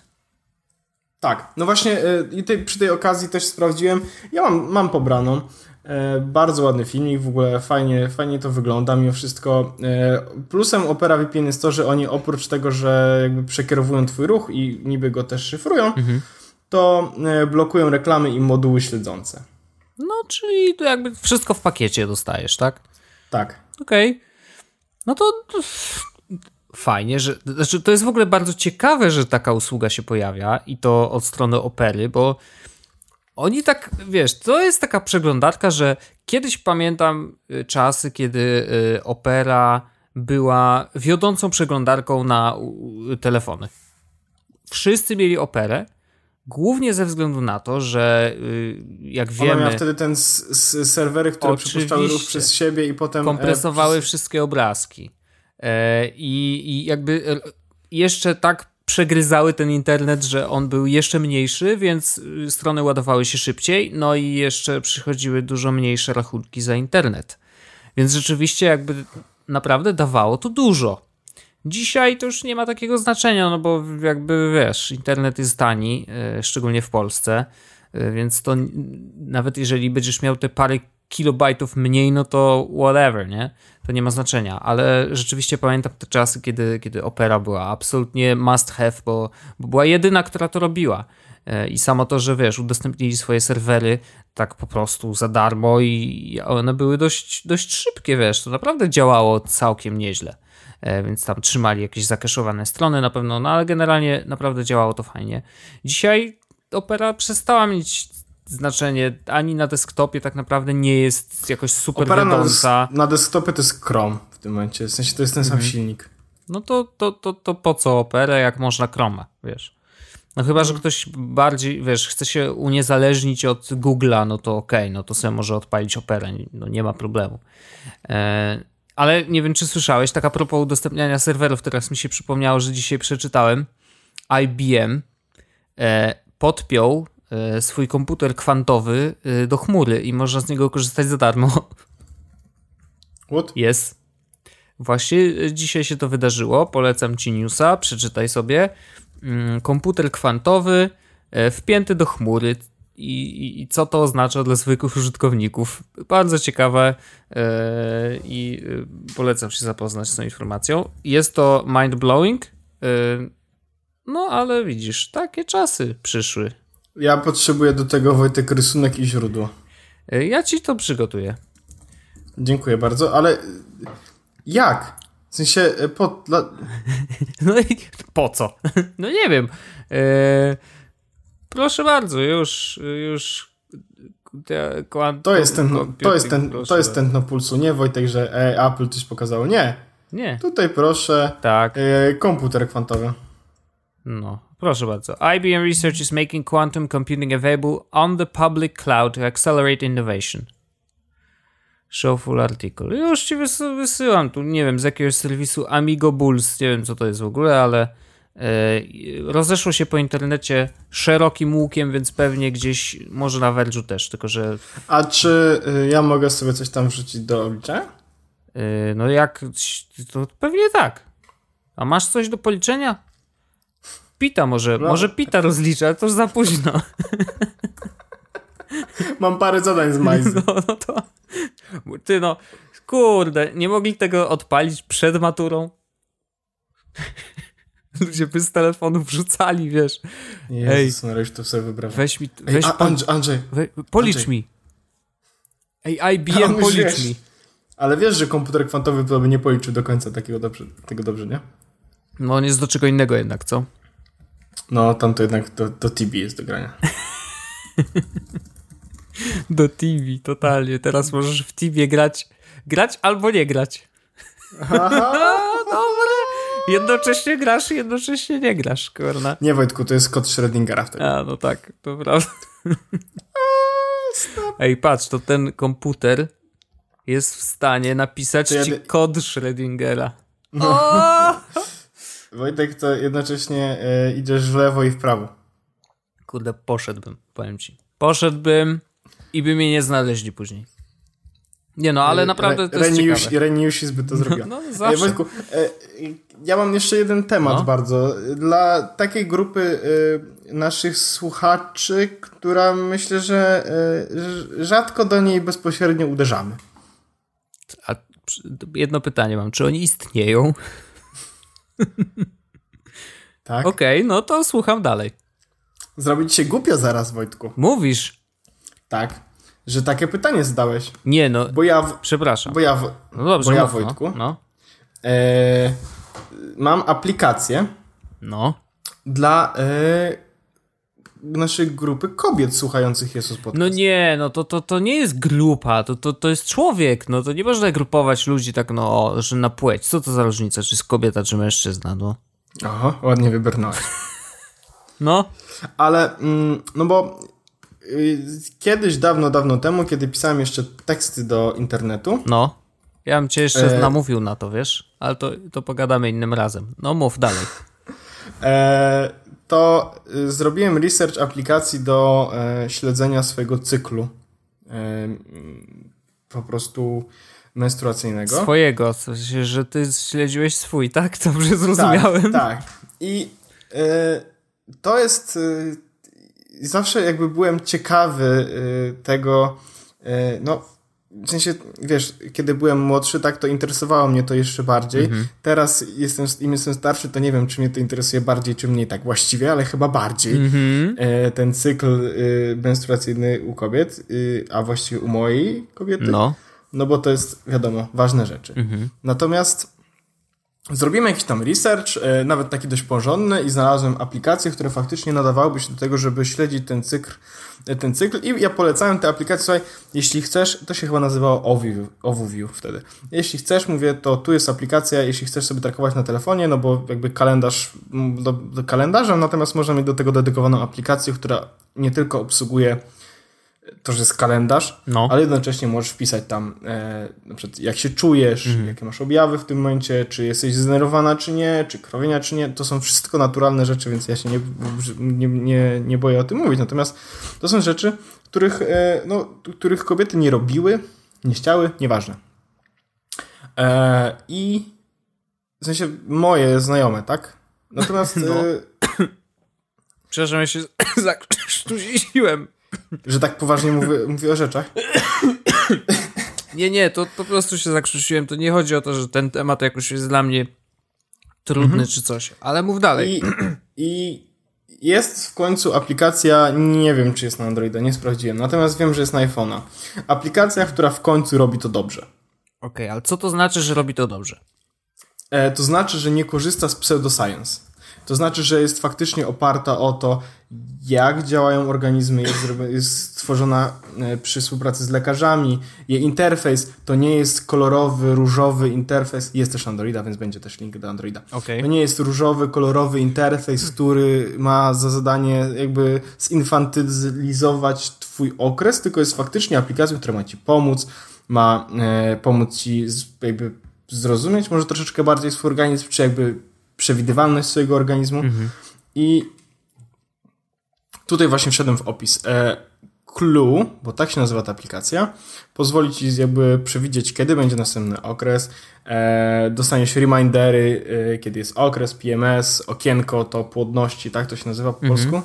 Tak, no właśnie e, i tej, przy tej okazji też sprawdziłem. Ja mam, mam pobraną E, bardzo ładny filmik, w ogóle fajnie, fajnie to wygląda mimo wszystko. E, plusem Opera VPN jest to, że oni oprócz tego, że jakby przekierowują twój ruch i niby go też szyfrują, Mhm. To e, blokują reklamy i moduły śledzące. No, czyli to jakby wszystko w pakiecie dostajesz, tak? Tak. Okej. No to fajnie, że. Znaczy, to jest w ogóle bardzo ciekawe, że taka usługa się pojawia i to od strony opery, bo oni tak, wiesz, to jest taka przeglądarka, że kiedyś pamiętam y, czasy, kiedy y, opera była wiodącą przeglądarką na telefony. Wszyscy mieli operę. Głównie ze względu na to, że y, jak Ona miała wiemy, wtedy ten serwery, które Oczywiście. przypuszczały ruch przez siebie i potem... e, kompresowały przez- wszystkie obrazki. E, i, I jakby e, jeszcze tak przegryzały ten internet, że on był jeszcze mniejszy, więc y, strony ładowały się szybciej, no i jeszcze przychodziły dużo mniejsze rachunki za internet. Więc rzeczywiście jakby naprawdę dawało to dużo. Dzisiaj to już nie ma takiego znaczenia, no bo jakby wiesz, internet jest tani, e, szczególnie w Polsce, e, więc to nawet jeżeli będziesz miał te parę kilobajtów mniej, no to whatever, nie? To nie ma znaczenia, ale rzeczywiście pamiętam te czasy, kiedy, kiedy Opera była absolutnie must have, bo, bo była jedyna, która to robiła. E, I samo to, że wiesz, udostępnili swoje serwery tak po prostu za darmo i one były dość, dość szybkie, wiesz, to naprawdę działało całkiem nieźle. E, Więc tam trzymali jakieś zakeszowane strony na pewno, no ale generalnie naprawdę działało to fajnie. Dzisiaj Opera przestała mieć znaczenie ani na desktopie tak naprawdę nie jest jakoś super Opera na, wiodąca. na desktopie to jest Chrome w tym momencie, w sensie to jest ten sam Mhm. silnik. No to, to, to, to po co operę, jak można Chroma, wiesz. No chyba, że ktoś bardziej, wiesz, chce się uniezależnić od Google'a, no to okej, no to sobie może odpalić operę, no nie ma problemu. E, ale nie wiem, czy słyszałeś, tak a propos udostępniania serwerów, teraz mi się przypomniało, że dzisiaj przeczytałem, IBM e, podpiął e, swój komputer kwantowy e, do chmury i można z niego korzystać za darmo. What? Jest. Właśnie y, dzisiaj się to wydarzyło. Polecam ci newsa, przeczytaj sobie. Mm, Komputer kwantowy e, wpięty do chmury. I, i, co to oznacza dla zwykłych użytkowników? Bardzo ciekawe e, i e, polecam się zapoznać z tą informacją. Jest to mind-blowing, e, no ale widzisz, takie czasy przyszły. Ja potrzebuję do tego Wojtek rysunek i źródło. Ja ci to przygotuję. Dziękuję bardzo, ale jak? W sensie, po, dla... <laughs> No i po co? <laughs> No nie wiem. E, proszę bardzo, już, już. te to jest ten, to jest ten, proszę to jest ten no pulsu, nie Wojtek, że e, Apple coś pokazało, nie. Nie, Tutaj proszę, tak. e, komputer kwantowy. No, proszę bardzo. IBM Research is making quantum computing available on the public cloud to accelerate innovation. Show full article. Już ci wysy- wysyłam tu, nie wiem, z jakiegoś serwisu Amigo Bulls, nie wiem co to jest w ogóle, ale rozeszło się po internecie szerokim łukiem, więc pewnie gdzieś, może na Verge'u też, tylko że A czy y, ja mogę sobie coś tam wrzucić do obliczenia? e, no jak, to pewnie tak. A masz coś do policzenia? Pita może, No. może Pita rozlicza, ale to już za późno. <laughs> Mam parę zadań z Majzy. No, no to. Ty no, kurde, nie mogli tego odpalić przed maturą? Ludzie by z telefonów wrzucali, wiesz. Jezus, Ej. to sobie wybrałem. Weź mi. Ej, Weź a, Andrzej, Andrzej, we, policz Andrzej. mi. Ej, IBM, już <laughs> policz wiesz. mi. ale wiesz, że komputer kwantowy to by nie policzył do końca takiego dobrze, tego dobrze, nie? No on jest do czego innego jednak, co? No, tam to jednak do, do TB jest do grania. <laughs> Do TV, totalnie. Teraz możesz w TV grać. Grać albo nie grać. Dobre. <laughs> Jednocześnie grasz, jednocześnie nie grasz, kurna. Nie, Wojtku, to jest kod Schrödingera wtedy. A, no tak, to prawda. Ej, patrz, to ten komputer jest w stanie napisać ja ci kod Schrödingera. <laughs> Wojtek, to jednocześnie e, idziesz w lewo i w prawo. Kurde, poszedłbym, powiem ci. Poszedłbym i by mnie nie znaleźli później. Nie no, ale naprawdę to jest Reni już, ciekawe. Reni już by to <laughs> zrobiła. No, zawsze. Wojtku, e, ja mam jeszcze jeden temat No. bardzo. Dla takiej grupy e, naszych słuchaczy, która myślę, że ż- rzadko do niej bezpośrednio uderzamy. A jedno pytanie mam, czy oni istnieją? Tak? Okej, no to słucham dalej. Zrobić się głupio zaraz, Wojtku. Mówisz? Tak. Że takie pytanie zadałeś. Nie no, Bo ja, w, przepraszam. bo ja, w, No dobrze, bo ja mów, Wojtku, No, no. e, mam aplikację no. dla e, naszej grupy kobiet słuchających Jezus Podcast. No nie, no to, to, to nie jest grupa, to, to, to jest człowiek, no to nie można grupować ludzi tak, no, że na płeć. Co to za różnica, czy jest kobieta, czy mężczyzna, no. Oho, ładnie wybrnąłeś. No, Ale, mm, no bo kiedyś, dawno, dawno temu, kiedy pisałem jeszcze teksty do internetu, no. Ja bym cię jeszcze E. namówił na to, wiesz? Ale to, to pogadamy innym razem. No mów dalej. <laughs> e, to y, zrobiłem research aplikacji do e, śledzenia swojego cyklu e, po prostu menstruacyjnego. Swojego, w sensie, że ty śledziłeś swój, tak? <laughs> Dobrze zrozumiałem. Tak, tak. I e, to jest. Zawsze jakby byłem ciekawy e, tego. E, no, w sensie, wiesz, kiedy byłem młodszy, tak to interesowało mnie to jeszcze bardziej. Teraz jestem, im jestem starszy, to nie wiem, czy mnie to interesuje bardziej, czy mniej tak właściwie, ale chyba bardziej. Mhm. E, ten cykl e, menstruacyjny u kobiet, e, a właściwie u mojej kobiety. No. No bo to jest, wiadomo, ważne rzeczy. Natomiast zrobiłem jakiś tam research, e, nawet taki dość porządny i znalazłem aplikacje, które faktycznie nadawałyby się do tego, żeby śledzić ten cykl, e, ten cykl. I ja polecałem te aplikacje, słuchaj, jeśli chcesz, to się chyba nazywało OvuView, OvuView wtedy. Jeśli chcesz, mówię, to tu jest aplikacja, jeśli chcesz sobie trakować na telefonie, no bo jakby kalendarz do, do kalendarza, natomiast można mieć do tego dedykowaną aplikację, która nie tylko obsługuje to, że jest kalendarz, No. ale jednocześnie możesz wpisać tam e, na przykład jak się czujesz, jakie masz objawy w tym momencie, czy jesteś zdenerwowana, czy nie, czy krowienia, czy nie. To są wszystko naturalne rzeczy, więc ja się nie, nie, nie, nie boję o tym mówić. Natomiast to są rzeczy, których, e, no, których kobiety nie robiły, nie chciały, nieważne. E, I w sensie moje znajome, tak? Natomiast, <laughs> No. e, <coughs> Przepraszam, ja się <coughs> zakrztusiłem. <coughs> że tak poważnie mówię, mówię o rzeczach. Nie, nie, to po prostu się zakrztusiłem. To nie chodzi o to, że ten temat jakoś jest dla mnie trudny czy coś, ale mów dalej. I, I jest w końcu aplikacja, nie wiem czy jest na Androida, nie sprawdziłem, natomiast wiem, że jest na iPhone'a. Aplikacja, która w końcu robi to dobrze. Okej, ale co to znaczy, że robi to dobrze? E, to znaczy, że nie korzysta z pseudoscience. To znaczy, że jest faktycznie oparta o to, jak działają organizmy, jest, jest stworzona e, przy współpracy z lekarzami. Jej interfejs to nie jest kolorowy, różowy interfejs. Jest też Androida, więc będzie też link do Androida. Okej. To nie jest różowy, kolorowy interfejs, który ma za zadanie jakby zinfantylizować twój okres, tylko jest faktycznie aplikacją, która ma ci pomóc, ma e, pomóc ci z, jakby zrozumieć może troszeczkę bardziej swój organizm, czy jakby przewidywalność swojego organizmu. I tutaj właśnie wszedłem w opis. E, Clue, bo tak się nazywa ta aplikacja, pozwoli ci jakby przewidzieć, kiedy będzie następny okres. E, dostaniesz remindery, e, kiedy jest okres, PMS, okienko to płodności, tak to się nazywa po polsku.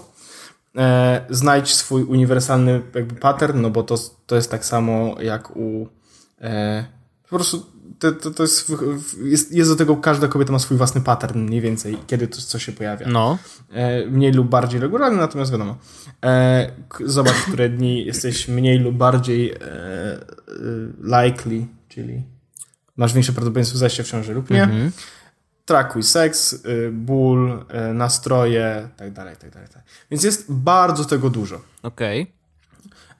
E, znajdź swój uniwersalny jakby pattern, no bo to, to jest tak samo jak u... Po prostu to, to, to jest, jest, jest do tego, każda kobieta ma swój własny pattern mniej więcej, kiedy to co się pojawia. No. E, mniej lub bardziej regularny, natomiast wiadomo. E, zobacz, które dni jesteś mniej lub bardziej e, e, likely, czyli masz większe prawdopodobieństwo zajścia w ciąży lub nie. Mhm. Trakuj seks, y, ból, y, nastroje, tak dalej, tak dalej. Tak. Więc jest bardzo tego dużo. Okej.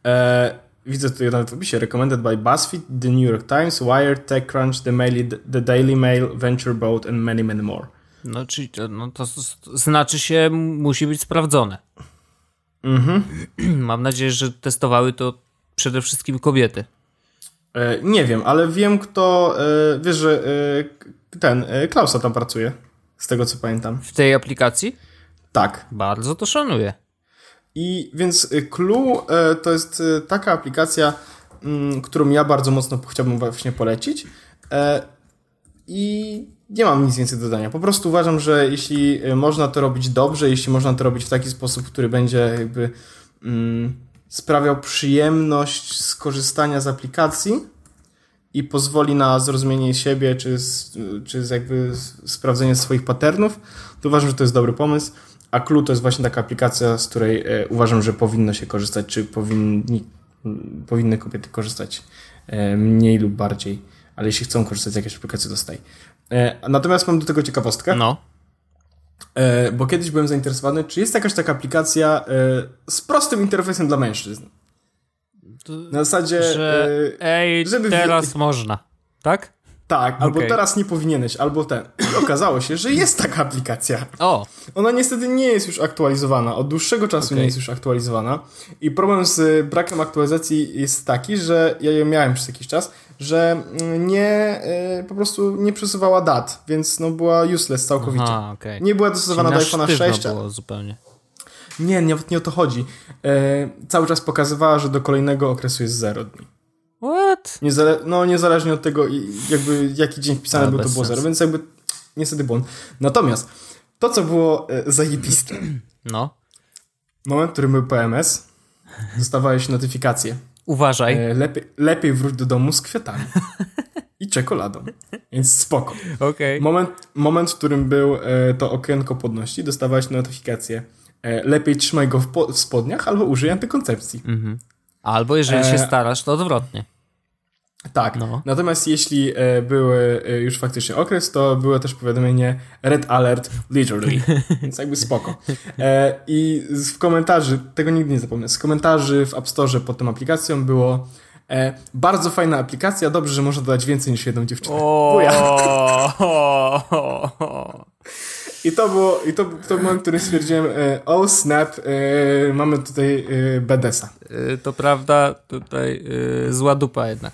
E, widzę tutaj nawet w opisie recommended by BuzzFeed, The New York Times, Wired, TechCrunch, The, Mail, The Daily Mail, Venture Boat and many, many more. No, czyli to, no, to znaczy się, musi być sprawdzone. Mhm. <clears throat> Mam nadzieję, że testowały to przede wszystkim kobiety. E, nie wiem, ale wiem kto, e, wiesz, że e, ten, e, Klausa tam pracuje, z tego co pamiętam. W tej aplikacji? Tak. Bardzo to szanuję. I więc y, Clue e, to jest e, taka aplikacja, mm, którą ja bardzo mocno chciałbym właśnie polecić. E, I nie mam nic więcej do dodania. Po prostu uważam, że jeśli można to robić dobrze, jeśli można to robić w taki sposób, który będzie jakby mm, sprawiał przyjemność skorzystania z aplikacji i pozwoli na zrozumienie siebie, czy, czy jakby sprawdzenie swoich patternów, to uważam, że to jest dobry pomysł. A Clue to jest właśnie taka aplikacja, z której e, uważam, że powinno się korzystać, czy powinni, m, powinny kobiety korzystać e, mniej lub bardziej, ale jeśli chcą korzystać z jakiejś aplikacji, to staj. E, natomiast mam do tego ciekawostkę, No. bo kiedyś byłem zainteresowany, czy jest jakaś taka aplikacja z prostym interfejsem dla mężczyzn. Na zasadzie, Że ej, żeby teraz można. Tak? Tak, albo Okej. teraz nie powinieneś, albo ten. I <clears throat> okazało się, że jest taka aplikacja. O, Ona niestety nie jest już aktualizowana. Od dłuższego czasu Okej. nie jest już aktualizowana. I problem z y, brakiem aktualizacji jest taki, że ja ją miałem przez jakiś czas, że mm, nie, y, po prostu nie przesuwała dat, więc no była useless całkowicie. aha, okej. Nie była dostosowana do iPhone'a sztywno 6. a- było zupełnie. Nie, nawet nie o to chodzi. E, cały czas pokazywała, że do kolejnego okresu jest 0 dni. What? Niezale no niezależnie od tego, jakby jaki dzień wpisany Ale był, to było 0, sensu. więc jakby niestety błąd. Natomiast to, co było e, zajebiste, No. moment, w którym był PMS, dostawałeś notyfikację. Uważaj. E, lepiej, lepiej wróć do domu z kwiatami i czekoladą. Więc spoko. Okej. Moment, moment w którym był e, to okienko podności, dostawałeś notyfikację. E, lepiej trzymaj go w, po, w spodniach albo użyj antykoncepcji. Albo jeżeli się E, starasz, to odwrotnie. Tak. No. Natomiast jeśli e, były e, już faktycznie okres, to było też powiadomienie Red Alert Literally. <laughs> Więc jakby spoko. E, I z- w komentarzy, tego nigdy nie zapomnę, z komentarzy w App Store pod tą aplikacją było e, bardzo fajna aplikacja, dobrze, że można dodać więcej niż jedną dziewczynę. Buja. O, <laughs> <laughs> I to było, i to, to był moment, w którym stwierdziłem, e, oh snap, e, mamy tutaj e, BDS-a. Y, To prawda, tutaj y, zła dupa jednak.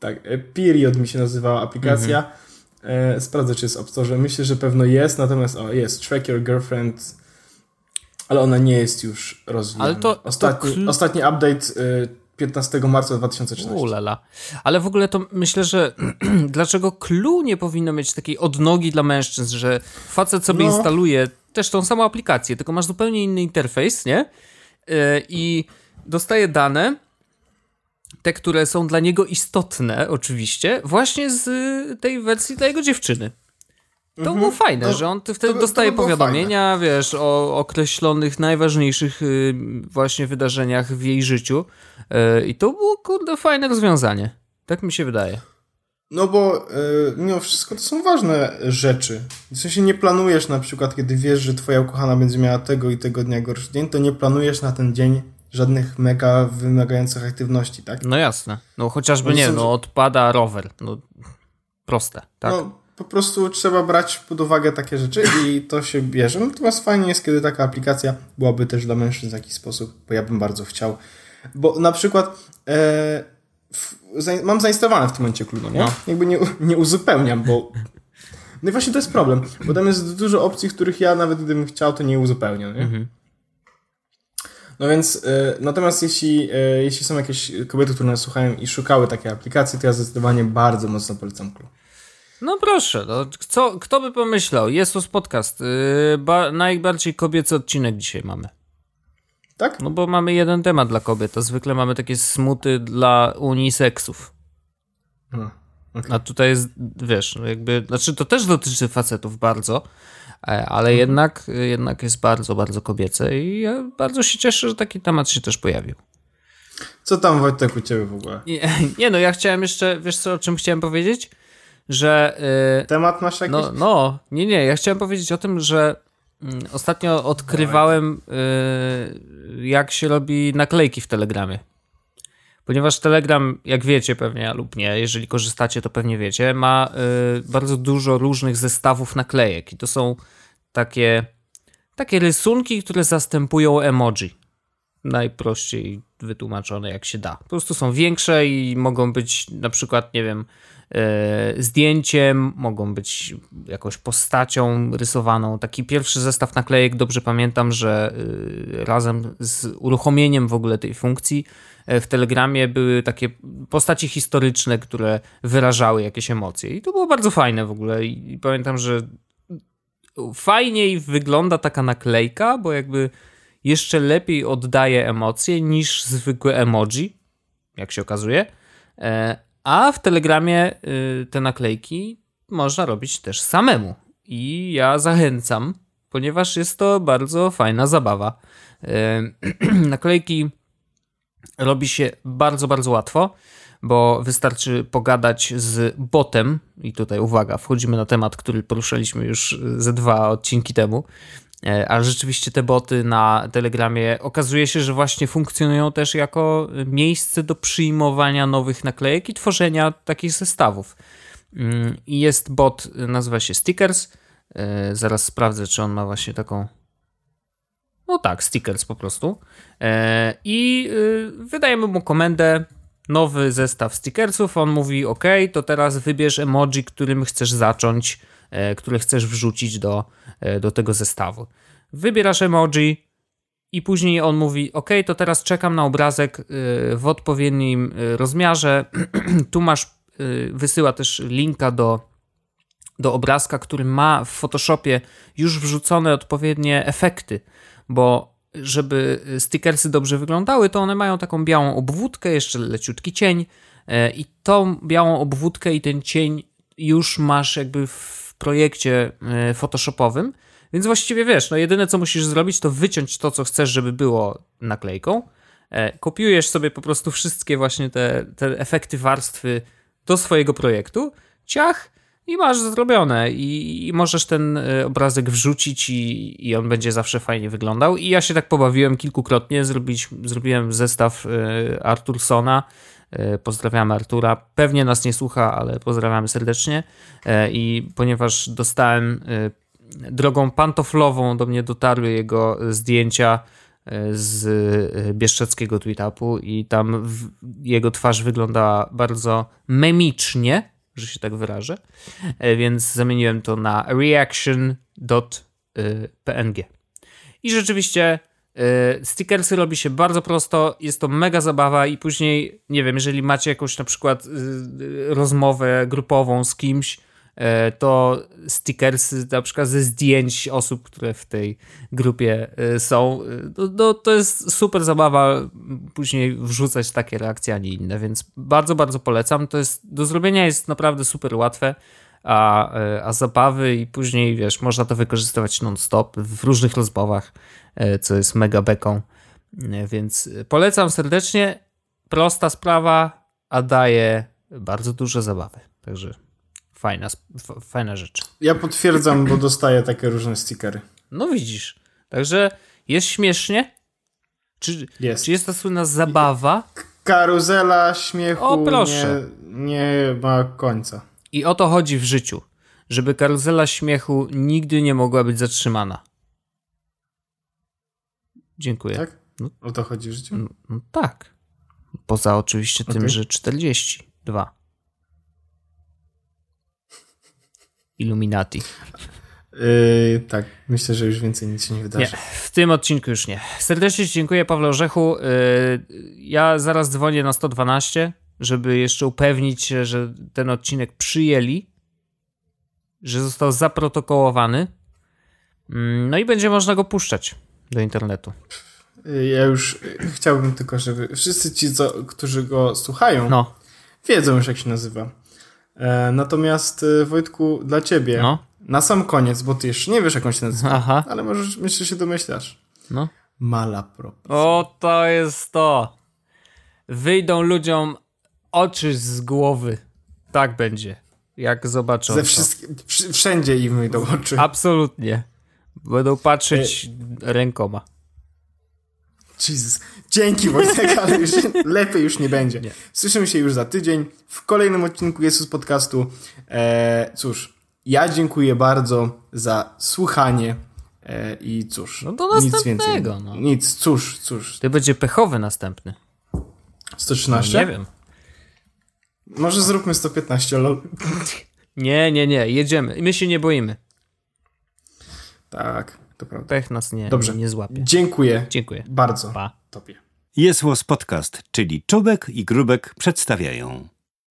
Tak, e, Period mi się nazywała aplikacja. Mhm. E, sprawdzę, czy jest w App Store. Myślę, że pewno jest, natomiast o, jest Track Your Girlfriend, ale ona nie jest już rozwijana. Ale to- to Ostatni, kl- ostatni update e, 15 marca 2013. Ulala. Ale w ogóle to myślę, że <clears throat> dlaczego Clue nie powinno mieć takiej odnogi dla mężczyzn, że facet sobie No. instaluje też tą samą aplikację, tylko masz zupełnie inny interfejs, nie? Yy, I dostaje dane, te, które są dla niego istotne, oczywiście, właśnie z y, tej wersji dla jego dziewczyny. To było fajne, że on ty wtedy to dostaje było powiadomienia, wiesz, o określonych, najważniejszych y, właśnie wydarzeniach w jej życiu. Y, I to było, kurde, fajne rozwiązanie. Tak mi się wydaje. No bo e, mimo wszystko to są ważne rzeczy. W sensie nie planujesz na przykład, kiedy wiesz, że twoja ukochana będzie miała tego i tego dnia gorszy dzień, to nie planujesz na ten dzień żadnych mega wymagających aktywności, tak? No jasne. No chociażby No nie, są- no odpada rower. No proste, tak? No, po prostu trzeba brać pod uwagę takie rzeczy i to się bierze. Natomiast fajnie jest, kiedy taka aplikacja byłaby też dla mężczyzn w jakiś sposób, bo ja bym bardzo chciał. Bo na przykład e, w, zain- mam zainstalowane w tym momencie Clue, nie? No. Jakby nie, nie uzupełniam, bo no i właśnie to jest problem, bo tam jest dużo opcji, których ja nawet gdybym chciał, to nie uzupełnię, nie? Mhm. No więc, e, natomiast jeśli, e, jeśli są jakieś kobiety, które nas słuchają i szukały takiej aplikacji, to ja zdecydowanie bardzo mocno polecam Clue. No proszę, no, co, kto by pomyślał? Jest to podcast. Yy, ba, najbardziej kobiecy odcinek dzisiaj mamy. Tak? No bo mamy jeden temat dla kobiet, a zwykle mamy takie smuty dla uniseksów. Okej. A tutaj jest, wiesz, no jakby, znaczy to też dotyczy facetów bardzo, e, ale jednak, jednak jest bardzo, bardzo kobiece i ja bardzo się cieszę, że taki temat się też pojawił. Co tam Wojtek u ciebie w ogóle? Nie, <laughs> nie no, ja chciałem jeszcze, wiesz co, o czym chciałem powiedzieć? Że, yy, Temat masz jakiś? no, no, nie, nie, ja chciałem powiedzieć o tym, że mm, ostatnio odkrywałem, yy, jak się robi naklejki w Telegramie. Ponieważ Telegram, jak wiecie pewnie lub nie, jeżeli korzystacie, to pewnie wiecie, ma y, bardzo dużo różnych zestawów naklejek i to są takie, takie rysunki, które zastępują emoji. Najprościej wytłumaczone jak się da. Po prostu są większe i mogą być na przykład, nie wiem, zdjęciem, mogą być jakąś postacią rysowaną. Taki pierwszy zestaw naklejek, dobrze pamiętam, że e, razem z uruchomieniem w ogóle tej funkcji e, w Telegramie były takie postaci historyczne, które wyrażały jakieś emocje. I to było bardzo fajne w ogóle. I pamiętam, że fajniej wygląda taka naklejka, bo jakby jeszcze lepiej oddaje emocje niż zwykłe emoji, jak się okazuje. A w Telegramie y, te naklejki można robić też samemu. I ja zachęcam, ponieważ jest to bardzo fajna zabawa. E, <clears throat> naklejki robi się bardzo, bardzo łatwo bo wystarczy pogadać z botem, i tutaj uwaga, wchodzimy na temat, który poruszaliśmy już ze dwa odcinki temu, e, ale rzeczywiście te boty na Telegramie okazuje się, że właśnie funkcjonują też jako miejsce do przyjmowania nowych naklejek i tworzenia takich zestawów. Mm, jest bot, nazywa się Stickers. E, zaraz sprawdzę, czy on ma właśnie taką. No tak, Stickers po prostu. E, I wydajemy mu komendę nowy zestaw stickersów. On mówi: OK, to teraz wybierz emoji, którym chcesz zacząć, e, które chcesz wrzucić do, e, do tego zestawu. Wybierasz emoji. I później on mówi: OK, to teraz czekam na obrazek e, w odpowiednim rozmiarze. <clears throat> tu masz, wysyła też linka do, do obrazka, który ma w Photoshopie już wrzucone odpowiednie efekty, bo żeby stickersy dobrze wyglądały, to one mają taką białą obwódkę, jeszcze leciutki cień e, i tą białą obwódkę i ten cień już masz jakby w projekcie e, photoshopowym, więc właściwie wiesz, no jedyne co musisz zrobić to wyciąć to, co chcesz, żeby było naklejką, e, kopiujesz sobie po prostu wszystkie właśnie te, te efekty warstwy do swojego projektu, ciach, i masz zrobione. I, i, możesz ten e, obrazek wrzucić i, i on będzie zawsze fajnie wyglądał. I ja się tak pobawiłem kilkukrotnie, Zrobić, zrobiłem zestaw Artursona, pozdrawiamy Artura, pewnie nas nie słucha, ale pozdrawiamy serdecznie. Y, i ponieważ dostałem drogą pantoflową do mnie dotarły jego zdjęcia z bieszczeckiego tweetapu i tam jego twarz wyglądała bardzo memicznie, że się tak wyrażę, e, więc zamieniłem to na reaction.png. I rzeczywiście e, stickersy robi się bardzo prosto, jest to mega zabawa i później, nie wiem, jeżeli macie jakąś na przykład e, rozmowę grupową z kimś, E, to stickersy na przykład ze zdjęć osób, które w tej grupie e, są. To, to, to jest super zabawa później wrzucać takie reakcje, a nie inne, więc bardzo, bardzo polecam. To jest, do zrobienia jest naprawdę super łatwe, a, e, a zabawy i później, wiesz, można to wykorzystywać non-stop w różnych rozmowach, co jest mega beką, więc polecam serdecznie. Prosta sprawa, a daje bardzo dużo zabawy. Także fajna, fajna rzecz. Ja potwierdzam, bo dostaję takie różne stickery. No widzisz. Także jest śmiesznie? Czy jest, czy jest ta słynna zabawa? Karuzela śmiechu o, proszę. Nie, nie ma końca. I o to chodzi w życiu. Żeby karuzela śmiechu nigdy nie mogła być zatrzymana. Dziękuję. Tak? No. O to chodzi w życiu? No, no tak. Poza oczywiście okay. tym, że 42. Illuminati. Yy, tak, myślę, że już więcej nic się nie wydarzy. Nie, w tym odcinku już nie. Serdecznie dziękuję, Paweł Orzechu. Yy, ja zaraz dzwonię na 112, żeby jeszcze upewnić się, że ten odcinek przyjęli, że został zaprotokołowany. Yy, no i będzie można go puszczać do internetu. Ja już chciałbym tylko, żeby wszyscy ci, co, którzy go słuchają, no. wiedzą już, jak się nazywa. E, natomiast e, Wojtku, dla ciebie, no. na sam koniec, bo ty jeszcze nie wiesz, jak on się nazywa, Aha. ale możesz, myślę, że się domyślasz. No. Malaprop. O, to jest to. Wyjdą ludziom oczy z głowy. Tak będzie. Jak zobaczą. Ze wszystkie, wszędzie im wyjdą oczy. Absolutnie. Będą patrzeć e... rękoma. Jesus. Dzięki Wojtek, ale już lepiej już nie będzie. Nie. Słyszymy się już za tydzień w kolejnym odcinku Jesus Podcastu. E, cóż, ja dziękuję bardzo za słuchanie e, i cóż. No do następnego. Nic, więcej. No. nic cóż, cóż. To będzie pechowy następny. 113? Nie wiem. Może zróbmy 115, lol. Nie, nie, nie, jedziemy. My się nie boimy. Tak, to prawda. Pech nas nie, Dobrze. nie, złapie. Dziękuję Dziękuję. bardzo Pa. tobie. Jest Podcast, czyli Czubek i Grubek przedstawiają.